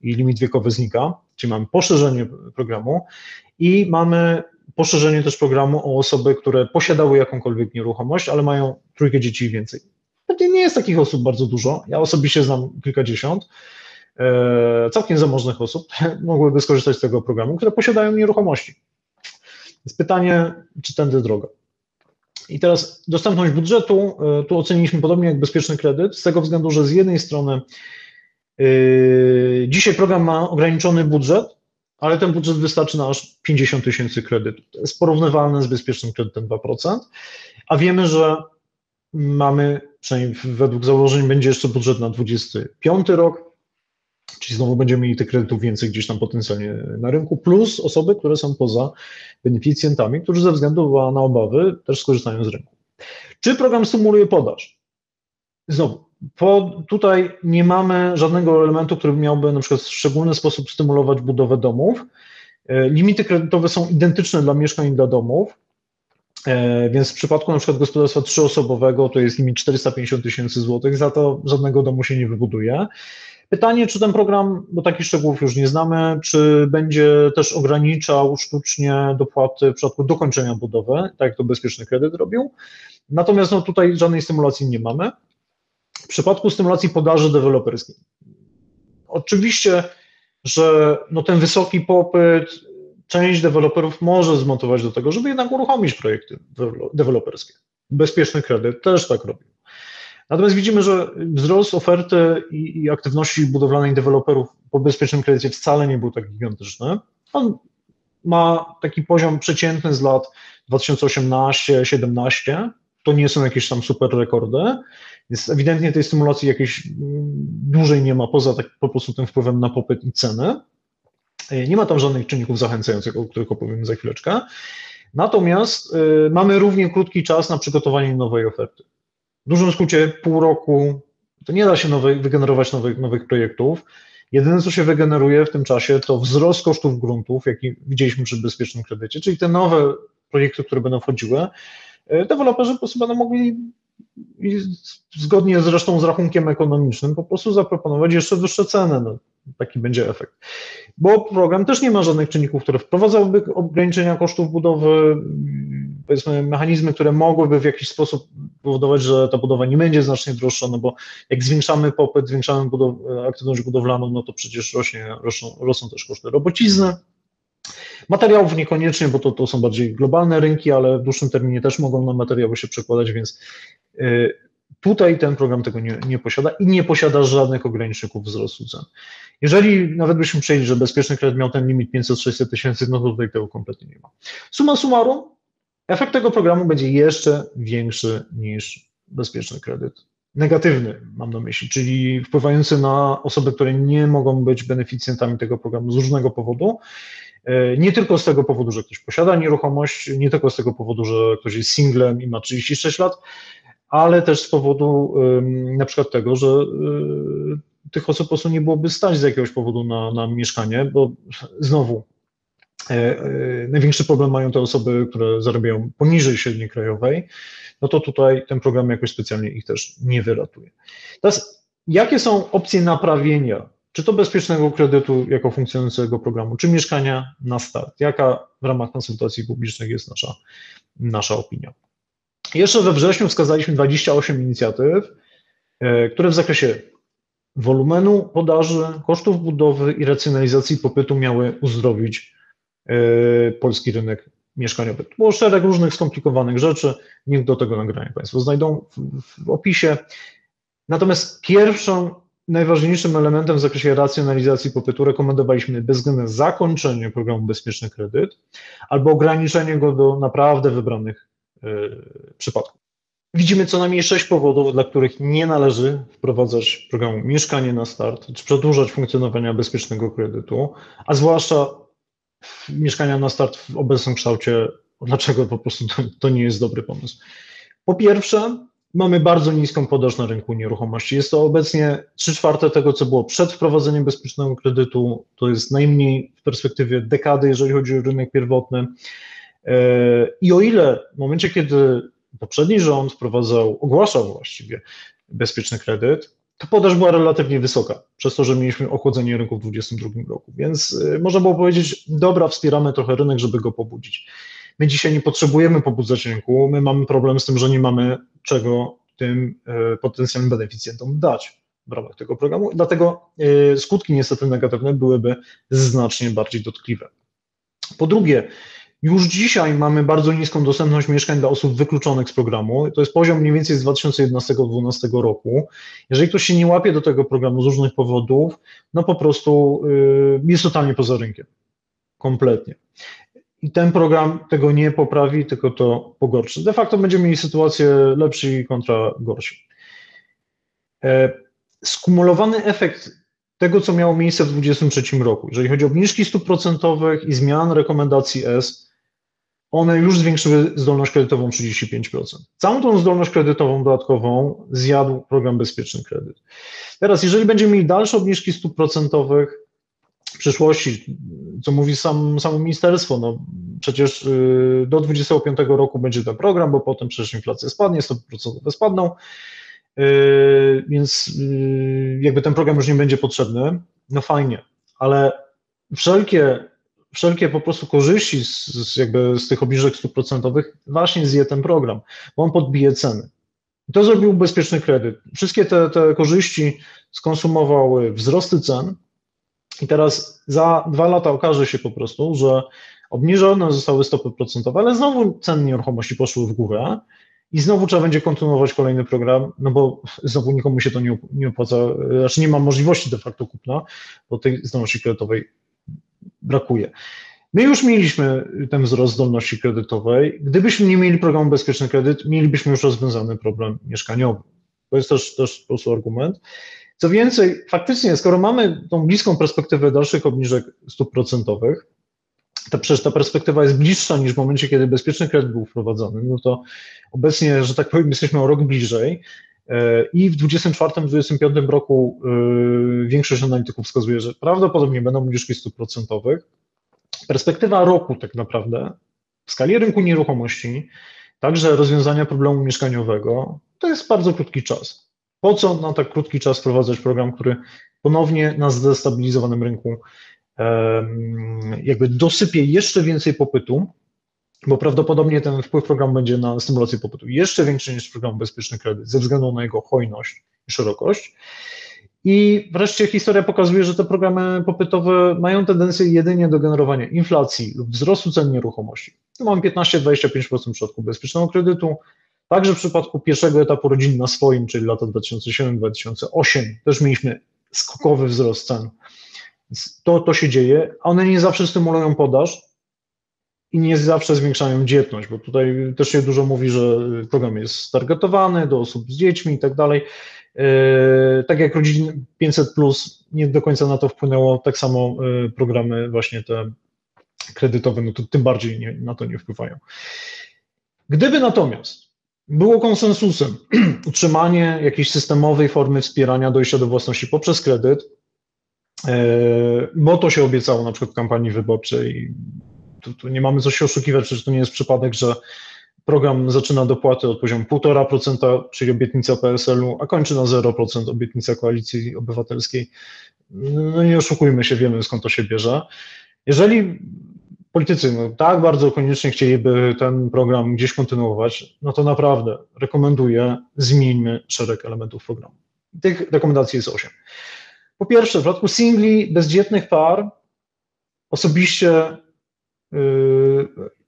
i limit wiekowy znika, czyli mamy poszerzenie programu i mamy poszerzenie też programu o osoby, które posiadały jakąkolwiek nieruchomość, ale mają trójkę dzieci i więcej. Pewnie nie jest takich osób bardzo dużo, ja osobiście znam kilkadziesiąt, e, całkiem zamożnych osób mogłyby skorzystać z tego programu, które posiadają nieruchomości. Jest pytanie, czy tędy droga. I teraz dostępność budżetu, e, tu oceniliśmy podobnie jak bezpieczny kredyt, z tego względu, że z jednej strony Yy, dzisiaj program ma ograniczony budżet, ale ten budżet wystarczy na aż 50 tysięcy kredytów. To jest porównywalne z bezpiecznym kredytem 2%, a wiemy, że mamy, przynajmniej według założeń, będzie jeszcze budżet na 25 rok, czyli znowu będziemy mieli tych kredytów więcej gdzieś tam potencjalnie na rynku, plus osoby, które są poza beneficjentami, którzy ze względu na obawy też skorzystają z rynku. Czy program stymuluje podaż? Znowu, po, tutaj nie mamy żadnego elementu, który miałby na przykład w szczególny sposób stymulować budowę domów. E, limity kredytowe są identyczne dla mieszkań i dla domów, e, więc w przypadku na przykład gospodarstwa trzyosobowego to jest limit 450 tysięcy złotych, za to żadnego domu się nie wybuduje. Pytanie, czy ten program, bo takich szczegółów już nie znamy, czy będzie też ograniczał sztucznie dopłaty w przypadku dokończenia budowy, tak jak to bezpieczny kredyt robił. Natomiast no, tutaj żadnej stymulacji nie mamy. W przypadku stymulacji podaży deweloperskiej, oczywiście, że no, ten wysoki popyt część deweloperów może zmontować do tego, żeby jednak uruchomić projekty deweloperskie. Bezpieczny kredyt też tak robi. Natomiast widzimy, że wzrost oferty i, i aktywności budowlanej deweloperów po bezpiecznym kredycie wcale nie był tak gigantyczny. On ma taki poziom przeciętny z lat 2018-17. To nie są jakieś tam super rekordy, więc ewidentnie tej stymulacji jakiejś mm, dłużej nie ma, poza tak po prostu tym wpływem na popyt i ceny. Nie ma tam żadnych czynników zachęcających, o których opowiem za chwileczkę. Natomiast y, mamy równie krótki czas na przygotowanie nowej oferty w dużym skrócie pół roku to nie da się nowe, wygenerować nowych, nowych projektów. Jedyne, co się wygeneruje w tym czasie, to wzrost kosztów gruntów, jaki widzieliśmy przy bezpiecznym kredycie, czyli te nowe projekty, które będą wchodziły, e, deweloperzy po prostu będą mogli zgodnie zresztą z rachunkiem ekonomicznym po prostu zaproponować jeszcze wyższe ceny. No, taki będzie efekt. Bo program też nie ma żadnych czynników, które wprowadzałyby ograniczenia kosztów budowy, powiedzmy mechanizmy, które mogłyby w jakiś sposób powodować, że ta budowa nie będzie znacznie droższa, no bo jak zwiększamy popyt, zwiększamy budow aktywność budowlaną, no to przecież rośnie, rosną, rosną też koszty robocizny. Materiałów niekoniecznie, bo to, to są bardziej globalne rynki, ale w dłuższym terminie też mogą na materiały się przekładać, więc y, tutaj ten program tego nie, nie posiada i nie posiada żadnych ograniczników wzrostu cen. Jeżeli nawet byśmy przyjęli, że bezpieczny kredyt miał ten limit 500-600 tysięcy, no to tutaj tego kompletnie nie ma. Suma summarum, efekt tego programu będzie jeszcze większy niż bezpieczny kredyt. Negatywny mam na myśli, czyli wpływający na osoby, które nie mogą być beneficjentami tego programu z różnego powodu. E, nie tylko z tego powodu, że ktoś posiada nieruchomość, nie tylko z tego powodu, że ktoś jest singlem i ma 36 lat, ale też z powodu na przykład tego, że e, tych osób po prostu nie byłoby stać z jakiegoś powodu na, na mieszkanie, bo znowu największy problem mają te osoby, które zarabiają poniżej średniej krajowej, no to tutaj ten program jakoś specjalnie ich też nie wyratuje. Teraz, jakie są opcje naprawienia, czy to bezpiecznego kredytu jako funkcjonującego programu, czy mieszkania na start? Jaka w ramach konsultacji publicznych jest nasza, nasza opinia? Jeszcze we wrześniu wskazaliśmy 28 inicjatyw, e, które w zakresie wolumenu podaży, kosztów budowy i racjonalizacji popytu miały uzdrowić E, polski rynek mieszkaniowy. Było szereg różnych skomplikowanych rzeczy, link do tego nagrania Państwo znajdą w, w opisie. Natomiast pierwszą, najważniejszym elementem w zakresie racjonalizacji popytu rekomendowaliśmy bezwzględne zakończenie programu Bezpieczny Kredyt albo ograniczenie go do naprawdę wybranych y, przypadków. Widzimy co najmniej sześć powodów, dla których nie należy wprowadzać programu Mieszkanie na start, czy przedłużać funkcjonowania bezpiecznego kredytu, a zwłaszcza mieszkania na start w obecnym kształcie, dlaczego po prostu to, to nie jest dobry pomysł. Po pierwsze, mamy bardzo niską podaż na rynku nieruchomości. Jest to obecnie 3 czwarte tego, co było przed wprowadzeniem bezpiecznego kredytu. To jest najmniej w perspektywie dekady, jeżeli chodzi o rynek pierwotny. E, I o ile w momencie, kiedy poprzedni rząd wprowadzał, ogłaszał właściwie bezpieczny kredyt, to podaż była relatywnie wysoka, przez to, że mieliśmy ochłodzenie rynku w 2022 roku. Więc y, można było powiedzieć, dobra, wspieramy trochę rynek, żeby go pobudzić. My dzisiaj nie potrzebujemy pobudzać rynku, my mamy problem z tym, że nie mamy czego tym y, potencjalnym beneficjentom dać w ramach tego programu, dlatego y, skutki niestety negatywne byłyby znacznie bardziej dotkliwe. Po drugie, Już dzisiaj mamy bardzo niską dostępność mieszkań dla osób wykluczonych z programu. To jest poziom mniej więcej z 2011-2012 roku. Jeżeli ktoś się nie łapie do tego programu z różnych powodów, no po prostu y, jest totalnie poza rynkiem. Kompletnie. I ten program tego nie poprawi, tylko to pogorszy. De facto będziemy mieli sytuację lepsi kontra gorsi. E, skumulowany efekt tego, co miało miejsce w 2023 roku, jeżeli chodzi o obniżki stóp procentowych i zmian rekomendacji S, one już zwiększyły zdolność kredytową 35%. Całą tą zdolność kredytową dodatkową zjadł program Bezpieczny Kredyt. Teraz, jeżeli będziemy mieli dalsze obniżki stóp procentowych w przyszłości, co mówi sam, samo ministerstwo, no przecież y, do 2025 roku będzie ten program, bo potem przecież inflacja spadnie, stopy procentowe spadną, y, więc y, jakby ten program już nie będzie potrzebny, no fajnie, ale wszelkie wszelkie po prostu korzyści z, z, jakby z tych obniżek stóp procentowych właśnie zje ten program, bo on podbije ceny. I to zrobił bezpieczny kredyt. Wszystkie te, te korzyści skonsumowały wzrosty cen i teraz za dwa lata okaże się po prostu, że obniżone zostały stopy procentowe, ale znowu ceny nieruchomości poszły w górę i znowu trzeba będzie kontynuować kolejny program, no bo znowu nikomu się to nie, opłaca, znaczy nie ma możliwości de facto kupna, bo tej zdolności kredytowej brakuje. My już mieliśmy ten wzrost zdolności kredytowej. Gdybyśmy nie mieli programu Bezpieczny Kredyt, mielibyśmy już rozwiązany problem mieszkaniowy. To jest też, też po prostu argument. Co więcej, faktycznie, skoro mamy tą bliską perspektywę dalszych obniżek stóp procentowych, to przecież ta perspektywa jest bliższa niż w momencie, kiedy bezpieczny kredyt był wprowadzony, no to obecnie, że tak powiem, jesteśmy o rok bliżej. E, I w 2024-2025 roku e, większość analityków wskazuje, że prawdopodobnie będą obniżki stóp procentowych. Perspektywa roku tak naprawdę w skali rynku nieruchomości, także rozwiązania problemu mieszkaniowego, to jest bardzo krótki czas. Po co na tak krótki czas wprowadzać program, który ponownie na zdestabilizowanym rynku jakby dosypie jeszcze więcej popytu, bo prawdopodobnie ten wpływ programu będzie na stymulację popytu jeszcze większy niż program Bezpieczny Kredyt, ze względu na jego hojność i szerokość. I wreszcie historia pokazuje, że te programy popytowe mają tendencję jedynie do generowania inflacji lub wzrostu cen nieruchomości. Tu mamy 15-25% w przypadku bezpiecznego kredytu. Także w przypadku pierwszego etapu rodziny na swoim, czyli lata 2007-2008, też mieliśmy skokowy wzrost cen. to, to się dzieje. One nie zawsze stymulują podaż, i nie zawsze zwiększają dzietność, bo tutaj też się dużo mówi, że program jest targetowany do osób z dziećmi i tak dalej. E, tak jak Rodzin 500 Plus nie do końca na to wpłynęło, tak samo e, programy właśnie te kredytowe, no to tym bardziej nie, na to nie wpływają. Gdyby natomiast było konsensusem utrzymanie jakiejś systemowej formy wspierania dojścia do własności poprzez kredyt, e, bo to się obiecało na przykład w kampanii wyborczej tu, tu nie mamy co się oszukiwać, przecież to nie jest przypadek, że program zaczyna dopłaty od poziomu 1,5%, czyli obietnica PSL-u, a kończy na 0%, obietnica Koalicji Obywatelskiej. No nie oszukujmy się, wiemy skąd to się bierze. Jeżeli politycy no, tak bardzo koniecznie chcieliby ten program gdzieś kontynuować, no to naprawdę rekomenduję, zmieńmy szereg elementów programu. Tych rekomendacji jest 8. Po pierwsze, w przypadku singli bezdzietnych par osobiście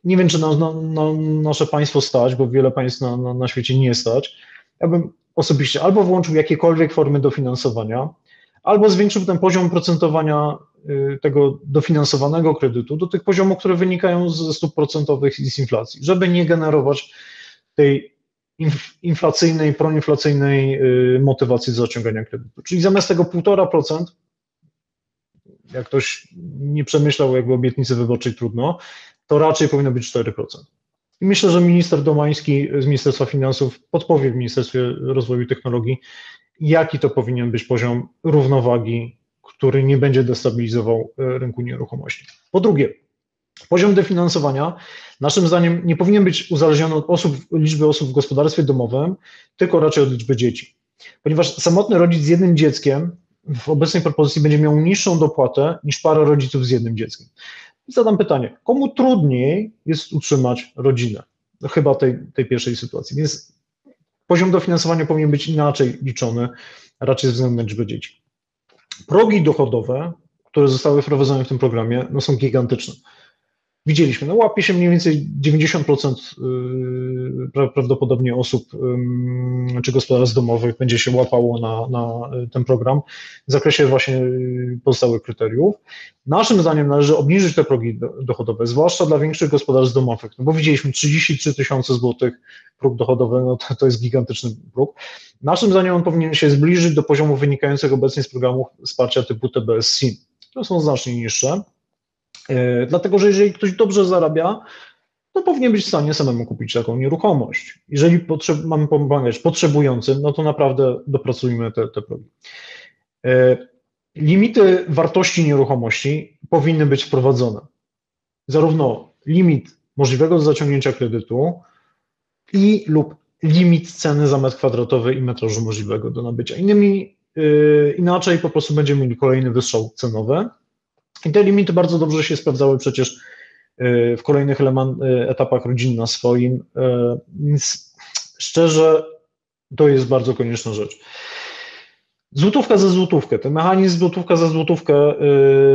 nie wiem, czy na, na, na nasze państwo stać, bo wiele państw na, na, na świecie nie stać. Ja bym osobiście albo włączył jakiekolwiek formy dofinansowania, albo zwiększył ten poziom procentowania yy, tego dofinansowanego kredytu do tych poziomów, które wynikają ze stóp procentowych i z inflacji, żeby nie generować tej inflacyjnej, proinflacyjnej yy, motywacji do zaciągania kredytu. Czyli zamiast tego 1,5%, jak ktoś nie przemyślał jakby obietnicy wyborczej trudno, to raczej powinno być 4%. I myślę, że minister Domański z Ministerstwa Finansów podpowie w Ministerstwie Rozwoju i Technologii, jaki to powinien być poziom równowagi, który nie będzie destabilizował e, rynku nieruchomości. Po drugie, poziom dofinansowania naszym zdaniem nie powinien być uzależniony od osób, liczby osób w gospodarstwie domowym, tylko raczej od liczby dzieci. Ponieważ samotny rodzic z jednym dzieckiem w obecnej propozycji będzie miał niższą dopłatę niż para rodziców z jednym dzieckiem. Zadam pytanie, komu trudniej jest utrzymać rodzinę? No chyba tej, tej pierwszej sytuacji. Więc poziom dofinansowania powinien być inaczej liczony, raczej ze względu na liczbę dzieci. Progi dochodowe, które zostały wprowadzone w tym programie, no są gigantyczne. Widzieliśmy, no łapie się mniej więcej 90% y, prawdopodobnie osób czy gospodarstw domowych będzie się łapało na, na ten program w zakresie właśnie pozostałych kryteriów. Naszym zdaniem należy obniżyć te progi dochodowe, zwłaszcza dla większych gospodarstw domowych, no bo widzieliśmy 33 tysiące złotych próg dochodowy, no to, to jest gigantyczny próg. Naszym zdaniem on powinien się zbliżyć do poziomów wynikających obecnie z programów wsparcia typu TBS-SIM. To są znacznie niższe. E, dlatego, że jeżeli ktoś dobrze zarabia, to powinien być w stanie samemu kupić taką nieruchomość. Jeżeli potrzeb, mamy pomagać potrzebującym, no to naprawdę dopracujmy te, te progi. E, limity wartości nieruchomości powinny być wprowadzone. Zarówno limit możliwego zaciągnięcia kredytu i lub limit ceny za metr kwadratowy i metrażu możliwego do nabycia. Innymi, yy, inaczej po prostu będziemy mieli kolejny wystrzał cenowy, i te limity bardzo dobrze się sprawdzały przecież y, w kolejnych y, etapach rodzin na swoim. Y, więc szczerze, to jest bardzo konieczna rzecz. Złotówka za złotówkę. Ten mechanizm złotówka za złotówkę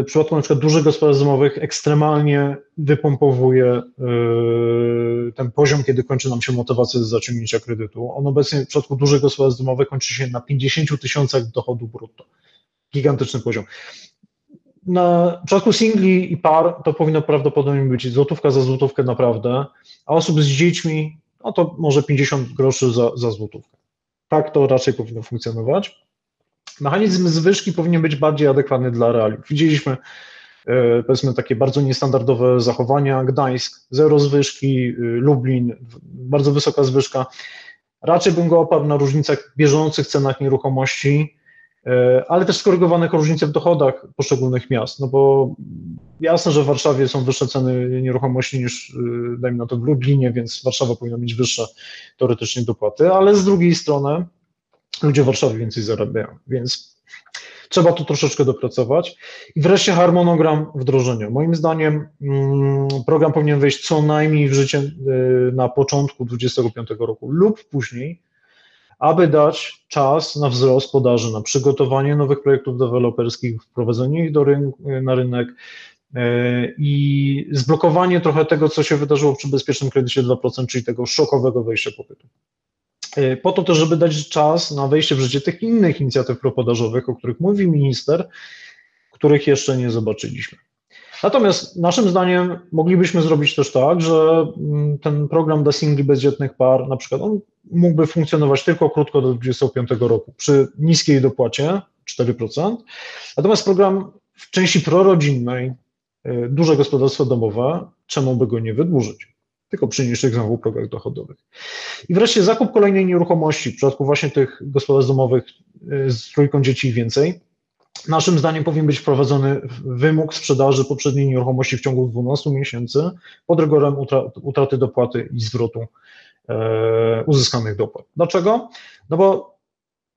w przypadku na przykład dużych gospodarstw domowych ekstremalnie wypompowuje ten poziom, kiedy kończy nam się motywacja do zaciągnięcia kredytu. On obecnie w przypadku dużych gospodarstw domowych kończy się na 50 tysiącach dochodu brutto. Gigantyczny poziom na przypadku singli i par to powinno prawdopodobnie być złotówka za złotówkę naprawdę, a osób z dziećmi, no to może 50 groszy za, za złotówkę. Tak to raczej powinno funkcjonować. Mechanizm zwyżki powinien być bardziej adekwatny dla realiów. Widzieliśmy e, powiedzmy takie bardzo niestandardowe zachowania. Gdańsk, zero zwyżki, e, Lublin, bardzo wysoka zwyżka. Raczej bym go oparł na różnicach bieżących cenach nieruchomości, ale też skorygowane różnice w dochodach poszczególnych miast, no bo jasne, że w Warszawie są wyższe ceny nieruchomości niż, e, dajmy na to, w Lublinie, więc Warszawa powinna mieć wyższe teoretycznie dopłaty, ale z drugiej strony ludzie w Warszawie więcej zarabiają, więc trzeba tu troszeczkę dopracować. I wreszcie harmonogram wdrożenia. Moim zdaniem mm, program powinien wejść co najmniej w życie e, na początku 2025 roku lub później, aby dać czas na wzrost podaży, na przygotowanie nowych projektów deweloperskich, wprowadzenie ich do na rynek e, i zblokowanie trochę tego, co się wydarzyło przy bezpiecznym kredycie 2%, czyli tego szokowego wejścia popytu. E, po to też, żeby dać czas na wejście w życie tych innych inicjatyw propodażowych, o których mówi minister, których jeszcze nie zobaczyliśmy. Natomiast naszym zdaniem moglibyśmy zrobić też tak, że mm, ten program dla singli bezdzietnych par, na przykład on mógłby funkcjonować tylko krótko do 25 roku przy niskiej dopłacie 4%, natomiast program w części prorodzinnej, y, duże gospodarstwo domowe, czemu by go nie wydłużyć? Tylko przy niższych znowu progach dochodowych. I wreszcie zakup kolejnej nieruchomości w przypadku właśnie tych gospodarstw domowych y, z trójką dzieci i więcej Naszym zdaniem powinien być wprowadzony wymóg sprzedaży poprzedniej nieruchomości w ciągu 12 miesięcy pod rygorem utraty dopłaty i zwrotu e, uzyskanych dopłat. Dlaczego? No bo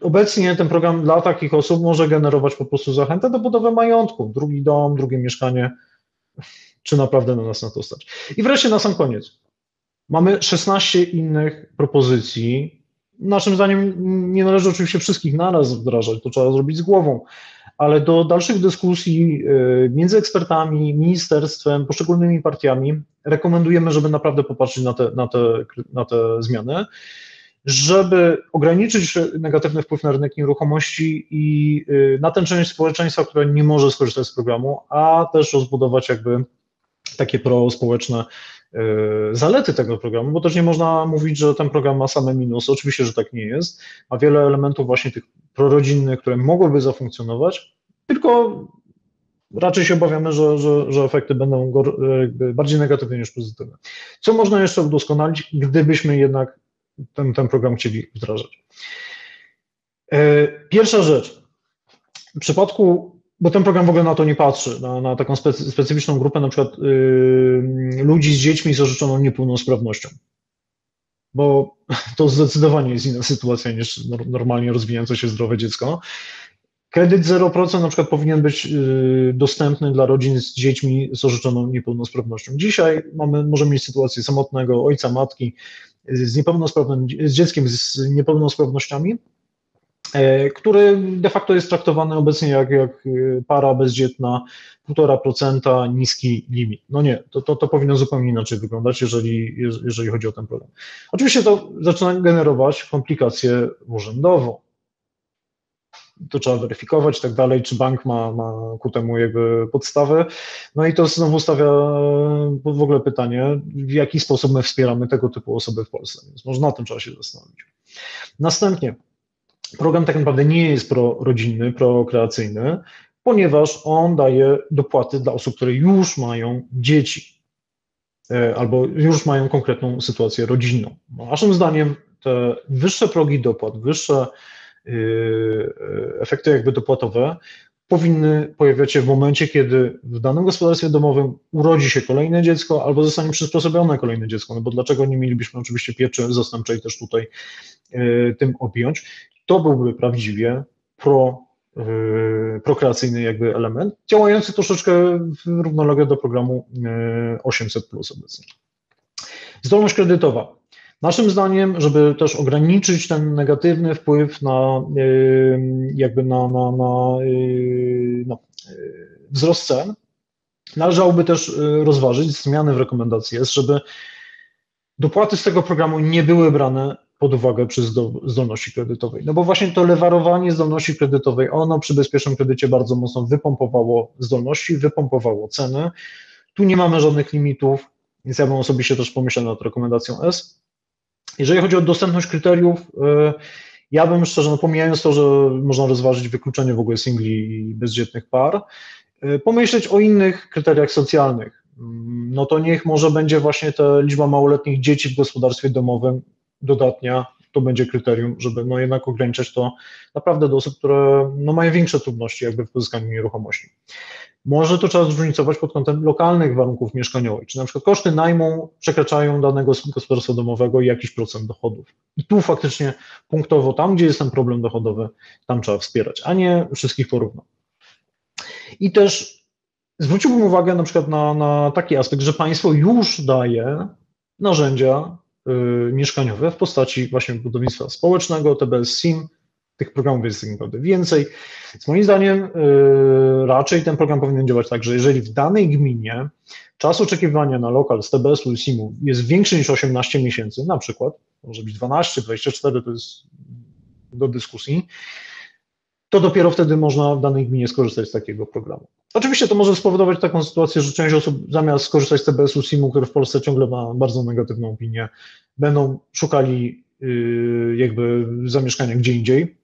obecnie ten program dla takich osób może generować po prostu zachętę do budowy majątku, drugi dom, drugie mieszkanie, czy naprawdę na nas na to stać. I wreszcie na sam koniec. Mamy 16 innych propozycji. Naszym zdaniem nie należy oczywiście wszystkich naraz wdrażać, to trzeba zrobić z głową ale do dalszych dyskusji y, między ekspertami, ministerstwem, poszczególnymi partiami rekomendujemy, żeby naprawdę popatrzeć na te, na te, na te zmiany, żeby ograniczyć negatywny wpływ na rynek nieruchomości i y, na tę część społeczeństwa, która nie może skorzystać z programu, a też rozbudować jakby takie prospołeczne zalety tego programu, bo też nie można mówić, że ten program ma same minusy. Oczywiście, że tak nie jest. Ma wiele elementów właśnie tych prorodzinnych, które mogłyby zafunkcjonować, tylko raczej się obawiamy, że, że, że efekty będą bardziej negatywne niż pozytywne. Co można jeszcze udoskonalić, gdybyśmy jednak ten, ten program chcieli wdrażać? E, pierwsza rzecz. W przypadku, bo ten program w ogóle na to nie patrzy, na, na taką specyficzną grupę, na przykład yy, ludzi z dziećmi z orzeczoną niepełnosprawnością bo to zdecydowanie jest inna sytuacja niż normalnie rozwijające się zdrowe dziecko. Kredyt 0% na przykład powinien być y, dostępny dla rodzin z dziećmi z orzeczoną niepełnosprawnością. Dzisiaj mamy, możemy mieć sytuację samotnego ojca, matki z niepełnosprawnym, z dzieckiem z niepełnosprawnościami który de facto jest traktowany obecnie jak, jak para bezdzietna, 1,5% niski limit. No nie, to, to, to powinno zupełnie inaczej wyglądać, jeżeli, jeżeli chodzi o ten program. Oczywiście to zaczyna generować komplikację urzędową to trzeba weryfikować i tak dalej, czy bank ma, ma ku temu jakby podstawę. No i to znowu stawia w ogóle pytanie, w jaki sposób my wspieramy tego typu osoby w Polsce, więc może na tym trzeba się zastanowić. Następnie, program tak naprawdę nie jest prorodzinny, prokreacyjny, ponieważ on daje dopłaty dla osób, które już mają dzieci e, albo już mają konkretną sytuację rodzinną. Naszym zdaniem te wyższe progi dopłat, wyższe Y, efekty jakby dopłatowe powinny pojawiać się w momencie, kiedy w danym gospodarstwie domowym urodzi się kolejne dziecko albo zostanie przysposobione kolejne dziecko, no bo dlaczego nie mielibyśmy oczywiście pieczy zastępczej też tutaj y, tym objąć. To byłby prawdziwie pro, y, prokreacyjny jakby element, działający troszeczkę równolegle do programu 800 plus obecnie. Zdolność kredytowa. Naszym zdaniem, żeby też ograniczyć ten negatywny wpływ na jakby na, na, na, na wzrost cen, należałoby też rozważyć zmiany w rekomendacji, jest, żeby dopłaty z tego programu nie były brane pod uwagę przy zdolności kredytowej. No bo właśnie to lewarowanie zdolności kredytowej, ono przy bezpiecznym kredycie bardzo mocno wypompowało zdolności, wypompowało ceny. Tu nie mamy żadnych limitów, więc ja bym osobiście też pomyślał nad rekomendacją S. Jeżeli chodzi o dostępność kryteriów, e, ja bym szczerze, no pomijając to, że można rozważyć wykluczenie w ogóle singli i bezdzietnych par, e, pomyśleć o innych kryteriach socjalnych. Mm, no to niech może będzie właśnie ta liczba małoletnich dzieci w gospodarstwie domowym dodatnia, to będzie kryterium, żeby no jednak ograniczać to naprawdę do osób, które no mają większe trudności jakby w pozyskaniu nieruchomości. Może to trzeba zróżnicować pod kątem lokalnych warunków mieszkaniowych, czy na przykład koszty najmu przekraczają danego gospodarstwa domowego jakiś procent dochodów. I tu faktycznie punktowo, tam gdzie jest ten problem dochodowy, tam trzeba wspierać, a nie wszystkich porównać. I też zwróciłbym uwagę na przykład na, na taki aspekt, że państwo już daje narzędzia mieszkaniowe w postaci właśnie budownictwa społecznego, TBS SIM, tych programów jest tak naprawdę więcej. Więc moim zdaniem yy, raczej ten program powinien działać tak, że jeżeli w danej gminie czas oczekiwania na lokal z TBS-u i SIM-u jest większy niż 18 miesięcy, na przykład, może być 12, 24, to jest do dyskusji, to dopiero wtedy można w danej gminie skorzystać z takiego programu. Oczywiście to może spowodować taką sytuację, że część osób zamiast skorzystać z TBS-u, SIM-u, który w Polsce ciągle ma bardzo negatywną opinię, będą szukali yy, jakby zamieszkania gdzie indziej,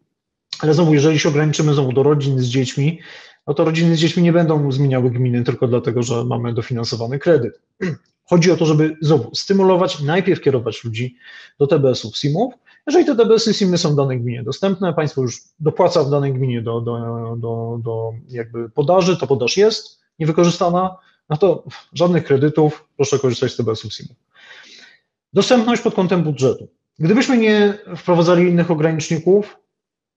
ale znowu, jeżeli się ograniczymy znowu do rodzin z dziećmi, no to rodziny z dziećmi nie będą zmieniały gminy tylko dlatego, że mamy dofinansowany kredyt. Chodzi o to, żeby znowu stymulować, najpierw kierować ludzi do TBS-ów, SIM-ów. Jeżeli te TBS-y, SIM-y są w danej gminie dostępne, państwo już dopłaca w danej gminie do, do, do, do jakby podaży, to podaż jest niewykorzystana, no to żadnych kredytów, proszę korzystać z TBS-ów, SIM-ów. Dostępność pod kątem budżetu. Gdybyśmy nie wprowadzali innych ograniczników,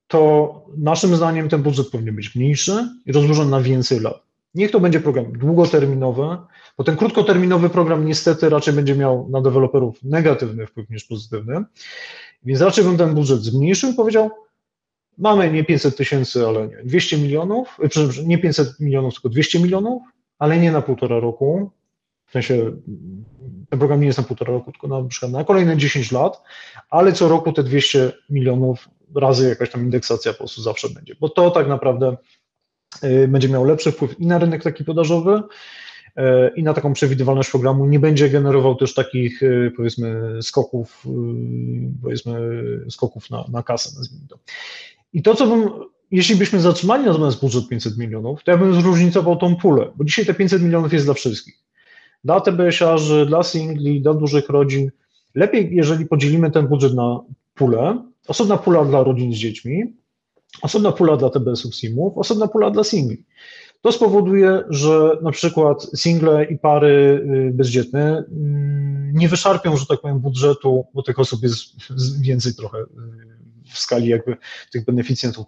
to naszym zdaniem ten budżet powinien być mniejszy i rozłożony na więcej lat. Niech to będzie program długoterminowy, bo ten krótkoterminowy program niestety raczej będzie miał na deweloperów negatywny wpływ niż pozytywny, więc raczej bym ten budżet zmniejszył i powiedział, mamy nie 500 tysięcy, ale nie, 200 milionów, e, przepraszam, nie 500 milionów, tylko 200 milionów, ale nie na półtora roku, w sensie ten program nie jest na półtora roku, tylko na na kolejne 10 lat, ale co roku te 200 milionów razy jakaś tam indeksacja po prostu zawsze będzie, bo to tak naprawdę y, będzie miało lepszy wpływ i na rynek taki podażowy, i na taką przewidywalność programu nie będzie generował też takich y, powiedzmy skoków, powiedzmy skoków na, na kasę, nazwijmy to. I to, co bym, jeśli byśmy zatrzymali natomiast budżet 500 milionów, to ja bym zróżnicował tą pulę, bo dzisiaj te 500 milionów jest dla wszystkich. Dla TBS-arzy, dla singli, dla dużych rodzin. Lepiej, jeżeli podzielimy ten budżet na pulę, Osobna pula dla rodzin z dziećmi, osobna pula dla TBS-ów SIM-ów, osobna pula dla singli. To spowoduje, że na przykład single i pary y, bezdzietne mm, nie wyszarpią, że tak powiem, budżetu, bo tych osób jest więcej trochę y, w skali jakby tych beneficjentów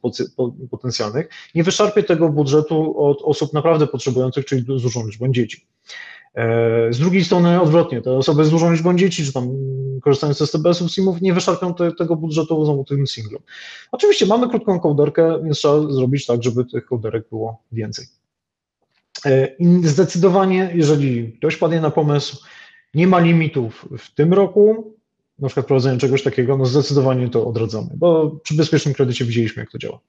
potencjalnych, nie wyszarpie tego budżetu od osób naprawdę potrzebujących, czyli z dużą liczbą dzieci. Z drugiej strony odwrotnie, te osoby z dużą liczbą dzieci, czy tam korzystające z TBS-ów, SIM-ów, nie wyszarpią te, tego budżetu znowu tym singlem. Oczywiście mamy krótką kołderkę, więc trzeba zrobić tak, żeby tych kołderek było więcej. I zdecydowanie, jeżeli ktoś padnie na pomysł, nie ma limitów w tym roku, na przykład prowadzenia czegoś takiego, no zdecydowanie to odradzamy, bo przy bezpiecznym kredycie widzieliśmy, jak to działa.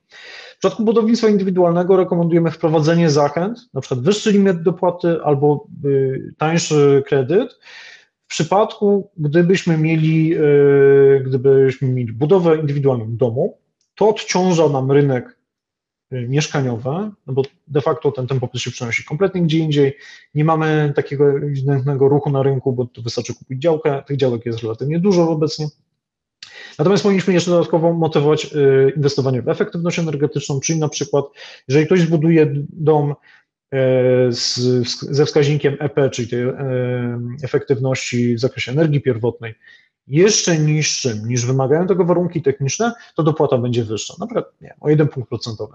W przypadku budownictwa indywidualnego rekomendujemy wprowadzenie zachęt, na przykład wyższy limit dopłaty albo y, tańszy kredyt. W przypadku, gdybyśmy mieli, y, gdybyśmy mieli budowę indywidualną domu, to odciąża nam rynek mieszkaniowe, no bo de facto ten, ten popyt się przenosi kompletnie gdzie indziej. Nie mamy takiego ewidentnego ruchu na rynku, bo tu wystarczy kupić działkę. Tych działek jest relatywnie dużo obecnie. Natomiast powinniśmy jeszcze dodatkowo motywować y, inwestowanie w efektywność energetyczną, czyli na przykład, jeżeli ktoś zbuduje dom y, z, ze wskaźnikiem EP, czyli tej efektywności w zakresie energii pierwotnej, jeszcze niższym niż wymagają tego warunki techniczne, to dopłata będzie wyższa, na przykład nie, o jeden punkt procentowy.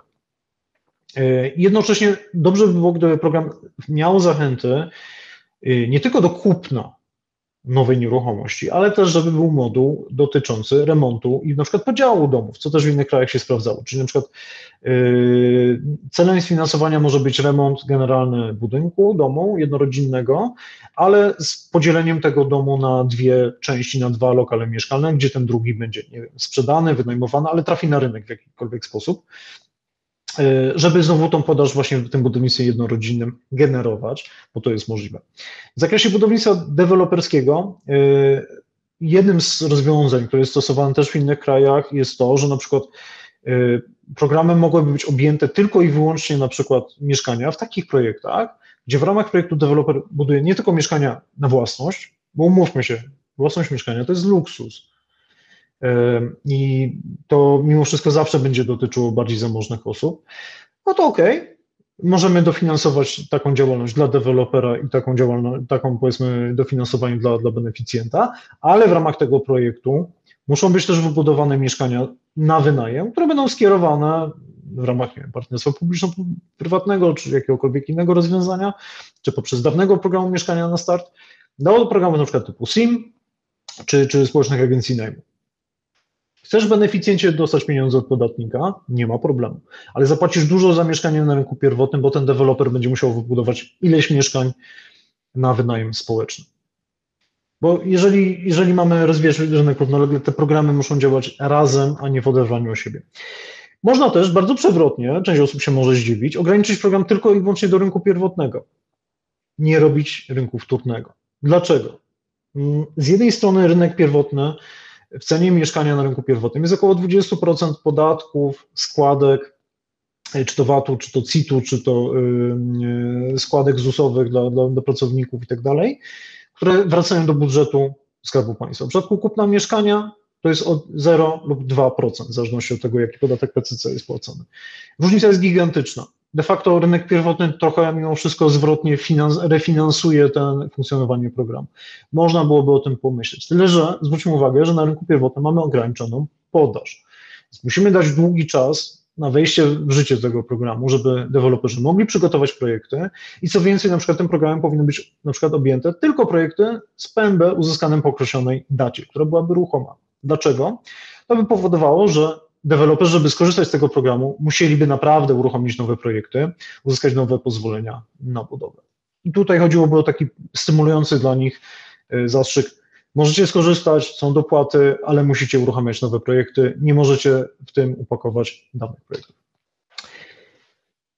E, jednocześnie dobrze by było, gdyby program miał zachęty e, nie tylko do kupna nowej nieruchomości, ale też, żeby był moduł dotyczący remontu i na przykład podziału domów, co też w innych krajach się sprawdzało. Czyli na przykład yy, celem sfinansowania może być remont generalny budynku, domu jednorodzinnego, ale z podzieleniem tego domu na dwie części, na dwa lokale mieszkalne, gdzie ten drugi będzie nie wiem, sprzedany, wynajmowany, ale trafi na rynek w jakikolwiek sposób. E, żeby znowu tą podaż właśnie w tym budownictwie jednorodzinnym generować, bo to jest możliwe. W zakresie budownictwa deweloperskiego e, jednym z rozwiązań, które jest stosowane też w innych krajach jest to, że na przykład e, programy mogłyby być objęte tylko i wyłącznie na przykład mieszkania w takich projektach, gdzie w ramach projektu deweloper buduje nie tylko mieszkania na własność, bo umówmy się, własność mieszkania to jest luksus, i to mimo wszystko zawsze będzie dotyczyło bardziej zamożnych osób, no to okej, okay. możemy dofinansować taką działalność dla dewelopera i taką działalność, taką powiedzmy dofinansowanie dla, dla beneficjenta, ale w ramach tego projektu muszą być też wybudowane mieszkania na wynajem, które będą skierowane w ramach wiem, partnerstwa publiczno-prywatnego, czy jakiegokolwiek innego rozwiązania, czy poprzez dawnego programu mieszkania na start, do programu na przykład typu SIM, czy, czy społecznych agencji najmu. Chcesz beneficjencie dostać pieniądze od podatnika? Nie ma problemu. Ale zapłacisz dużo za mieszkanie na rynku pierwotnym, bo ten deweloper będzie musiał wybudować ileś mieszkań na wynajem społeczny. Bo jeżeli, jeżeli mamy rozwijać rynek równolegle, te programy muszą działać razem, a nie w oderwaniu o siebie. Można też bardzo przewrotnie, część osób się może zdziwić, ograniczyć program tylko i wyłącznie do rynku pierwotnego. Nie robić rynku wtórnego. Dlaczego? Mm, z jednej strony rynek pierwotny w cenie mieszkania na rynku pierwotnym jest około 20% podatków, składek, e, czy to VAT-u, czy to CIT-u, czy to yy, składek ZUS-owych dla, dla, dla pracowników i tak dalej, które wracają do budżetu Skarbu Państwa. W przypadku kupna mieszkania to jest od 0 lub 2%, w zależności od tego, jaki podatek PCC jest płacony. Różnica jest gigantyczna de facto rynek pierwotny trochę mimo wszystko zwrotnie finans, refinansuje ten funkcjonowanie programu. Można byłoby o tym pomyśleć. Tyle, że zwróćmy uwagę, że na rynku pierwotnym mamy ograniczoną podaż. Więc musimy dać długi czas na wejście w życie tego programu, żeby deweloperzy mogli przygotować projekty i co więcej, na przykład tym programem powinny być na przykład objęte tylko projekty z PMB uzyskanym po określonej dacie, która byłaby ruchoma. Dlaczego? To by powodowało, że deweloperzy, żeby skorzystać z tego programu, musieliby naprawdę uruchomić nowe projekty, uzyskać nowe pozwolenia na budowę. I tutaj chodziłoby o taki stymulujący dla nich y, zastrzyk. Możecie skorzystać, są dopłaty, ale musicie uruchamiać nowe projekty, nie możecie w tym upakować danych projektów.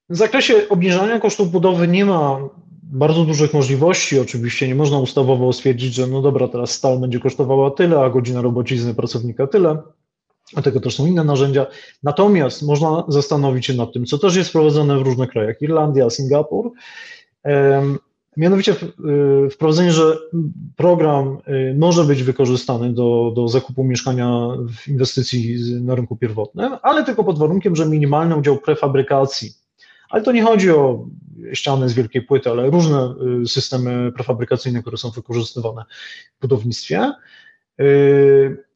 W zakresie obniżania kosztów budowy nie ma bardzo dużych możliwości. Oczywiście nie można ustawowo stwierdzić, że no dobra, teraz stal będzie kosztowała tyle, a godzina robocizny pracownika tyle. Dlatego też są inne narzędzia. Natomiast można zastanowić się nad tym, co też jest wprowadzone w różnych krajach, Irlandia, Singapur. Mianowicie y, wprowadzenie, że program y, może być wykorzystany do, do zakupu mieszkania w inwestycji na rynku pierwotnym, ale tylko pod warunkiem, że minimalny udział prefabrykacji. Ale to nie chodzi o ściany z wielkiej płyty, ale różne y, systemy prefabrykacyjne, które są wykorzystywane w budownictwie.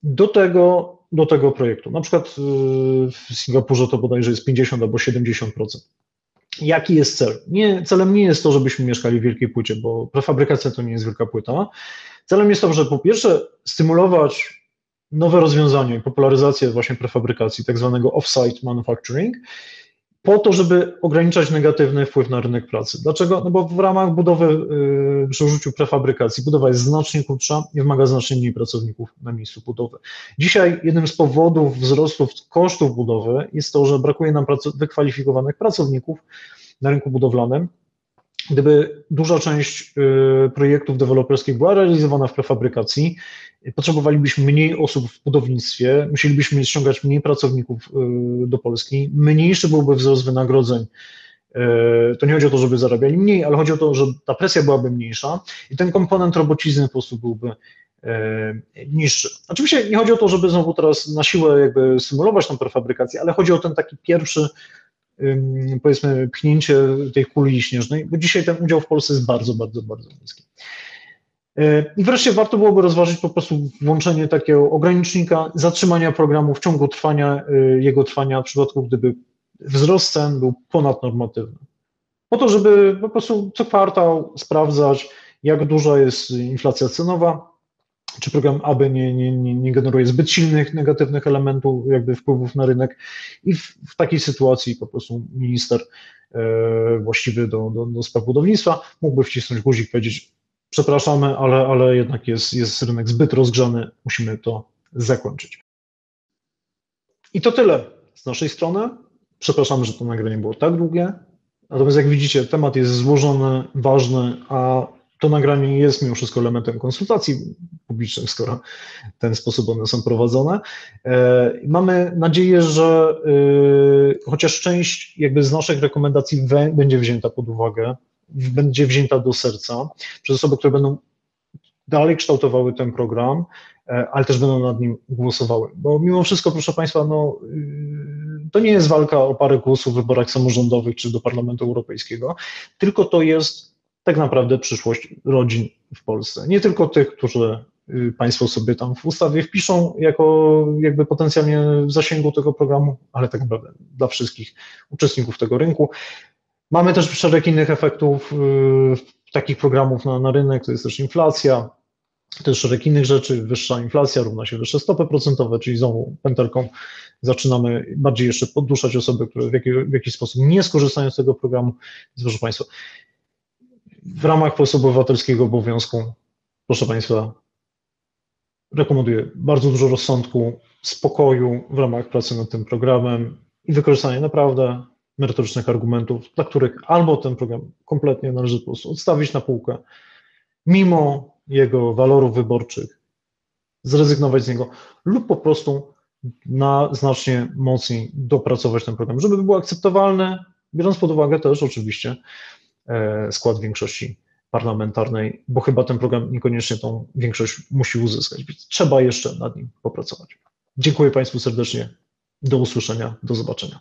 Do tego do tego projektu. Na przykład y, w Singapurze to bodajże jest 50 albo 70%. Jaki jest cel? Nie, celem nie jest to, żebyśmy mieszkali w wielkiej płycie, bo prefabrykacja to nie jest wielka płyta. Celem jest to, że po pierwsze stymulować nowe rozwiązania i popularyzację właśnie prefabrykacji, tak zwanego off-site manufacturing, po to, żeby ograniczać negatywny wpływ na rynek pracy. Dlaczego? No bo w ramach budowy, yy, przy użyciu prefabrykacji, budowa jest znacznie krótsza i wymaga znacznie mniej pracowników na miejscu budowy. Dzisiaj jednym z powodów wzrostu kosztów budowy jest to, że brakuje nam wykwalifikowanych pracowników na rynku budowlanym, Gdyby duża część y, projektów deweloperskich była realizowana w prefabrykacji, potrzebowalibyśmy mniej osób w budownictwie, musielibyśmy ściągać mniej pracowników y, do Polski, mniejszy byłby wzrost wynagrodzeń. Y, to nie chodzi o to, żeby zarabiali mniej, ale chodzi o to, że ta presja byłaby mniejsza i ten komponent robocizny po prostu byłby niższy. Oczywiście nie chodzi o to, żeby znowu teraz na siłę jakby symulować tą prefabrykację, ale chodzi o ten taki pierwszy powiedzmy pchnięcie tej kuli śnieżnej, bo dzisiaj ten udział w Polsce jest bardzo, bardzo, bardzo niski. E, I wreszcie warto byłoby rozważyć po prostu włączenie takiego ogranicznika zatrzymania programu w ciągu trwania, e, jego trwania w przypadku, gdyby wzrost cen był ponadnormatywny. Po to, żeby po prostu co kwartał sprawdzać, jak duża jest inflacja cenowa, czy program AB nie, nie, nie generuje zbyt silnych negatywnych elementów, jakby wpływów na rynek i w, w takiej sytuacji po prostu minister e, właściwy do, do, do spraw budownictwa mógłby wcisnąć guzik powiedzieć przepraszamy, ale, ale jednak jest, jest rynek zbyt rozgrzany, musimy to zakończyć. I to tyle z naszej strony. Przepraszamy, że to nagranie było tak długie. Natomiast jak widzicie, temat jest złożony, ważny, a to nagranie jest mimo wszystko elementem konsultacji publicznych, skoro w ten sposób one są prowadzone. E, mamy nadzieję, że e, chociaż część jakby z naszych rekomendacji będzie wzięta pod uwagę, będzie wzięta do serca przez osoby, które będą dalej kształtowały ten program, e, ale też będą nad nim głosowały. Bo mimo wszystko, proszę Państwa, no, to nie jest walka o parę głosów w wyborach samorządowych czy do Parlamentu Europejskiego, tylko to jest tak naprawdę przyszłość rodzin w Polsce. Nie tylko tych, którzy y, Państwo sobie tam w ustawie wpiszą jako jakby potencjalnie w zasięgu tego programu, ale tak naprawdę dla wszystkich uczestników tego rynku. Mamy też szereg innych efektów y, takich programów na, na rynek, to jest też inflacja, też szereg innych rzeczy, wyższa inflacja równa się wyższe stopy procentowe, czyli znowu pętelką zaczynamy bardziej jeszcze podduszać osoby, które w, jaki, w jakiś sposób nie skorzystają z tego programu. Proszę Państwa, w ramach Polskiego Obywatelskiego Obowiązku, proszę Państwa, rekomenduję bardzo dużo rozsądku, spokoju w ramach pracy nad tym programem i wykorzystanie naprawdę merytorycznych argumentów, dla których albo ten program kompletnie należy po prostu odstawić na półkę, mimo jego walorów wyborczych, zrezygnować z niego, lub po prostu na znacznie mocniej dopracować ten program, żeby był akceptowalny, biorąc pod uwagę też oczywiście skład większości parlamentarnej, bo chyba ten program niekoniecznie tą większość musi uzyskać, trzeba jeszcze nad nim popracować. Dziękuję Państwu serdecznie. Do usłyszenia, do zobaczenia.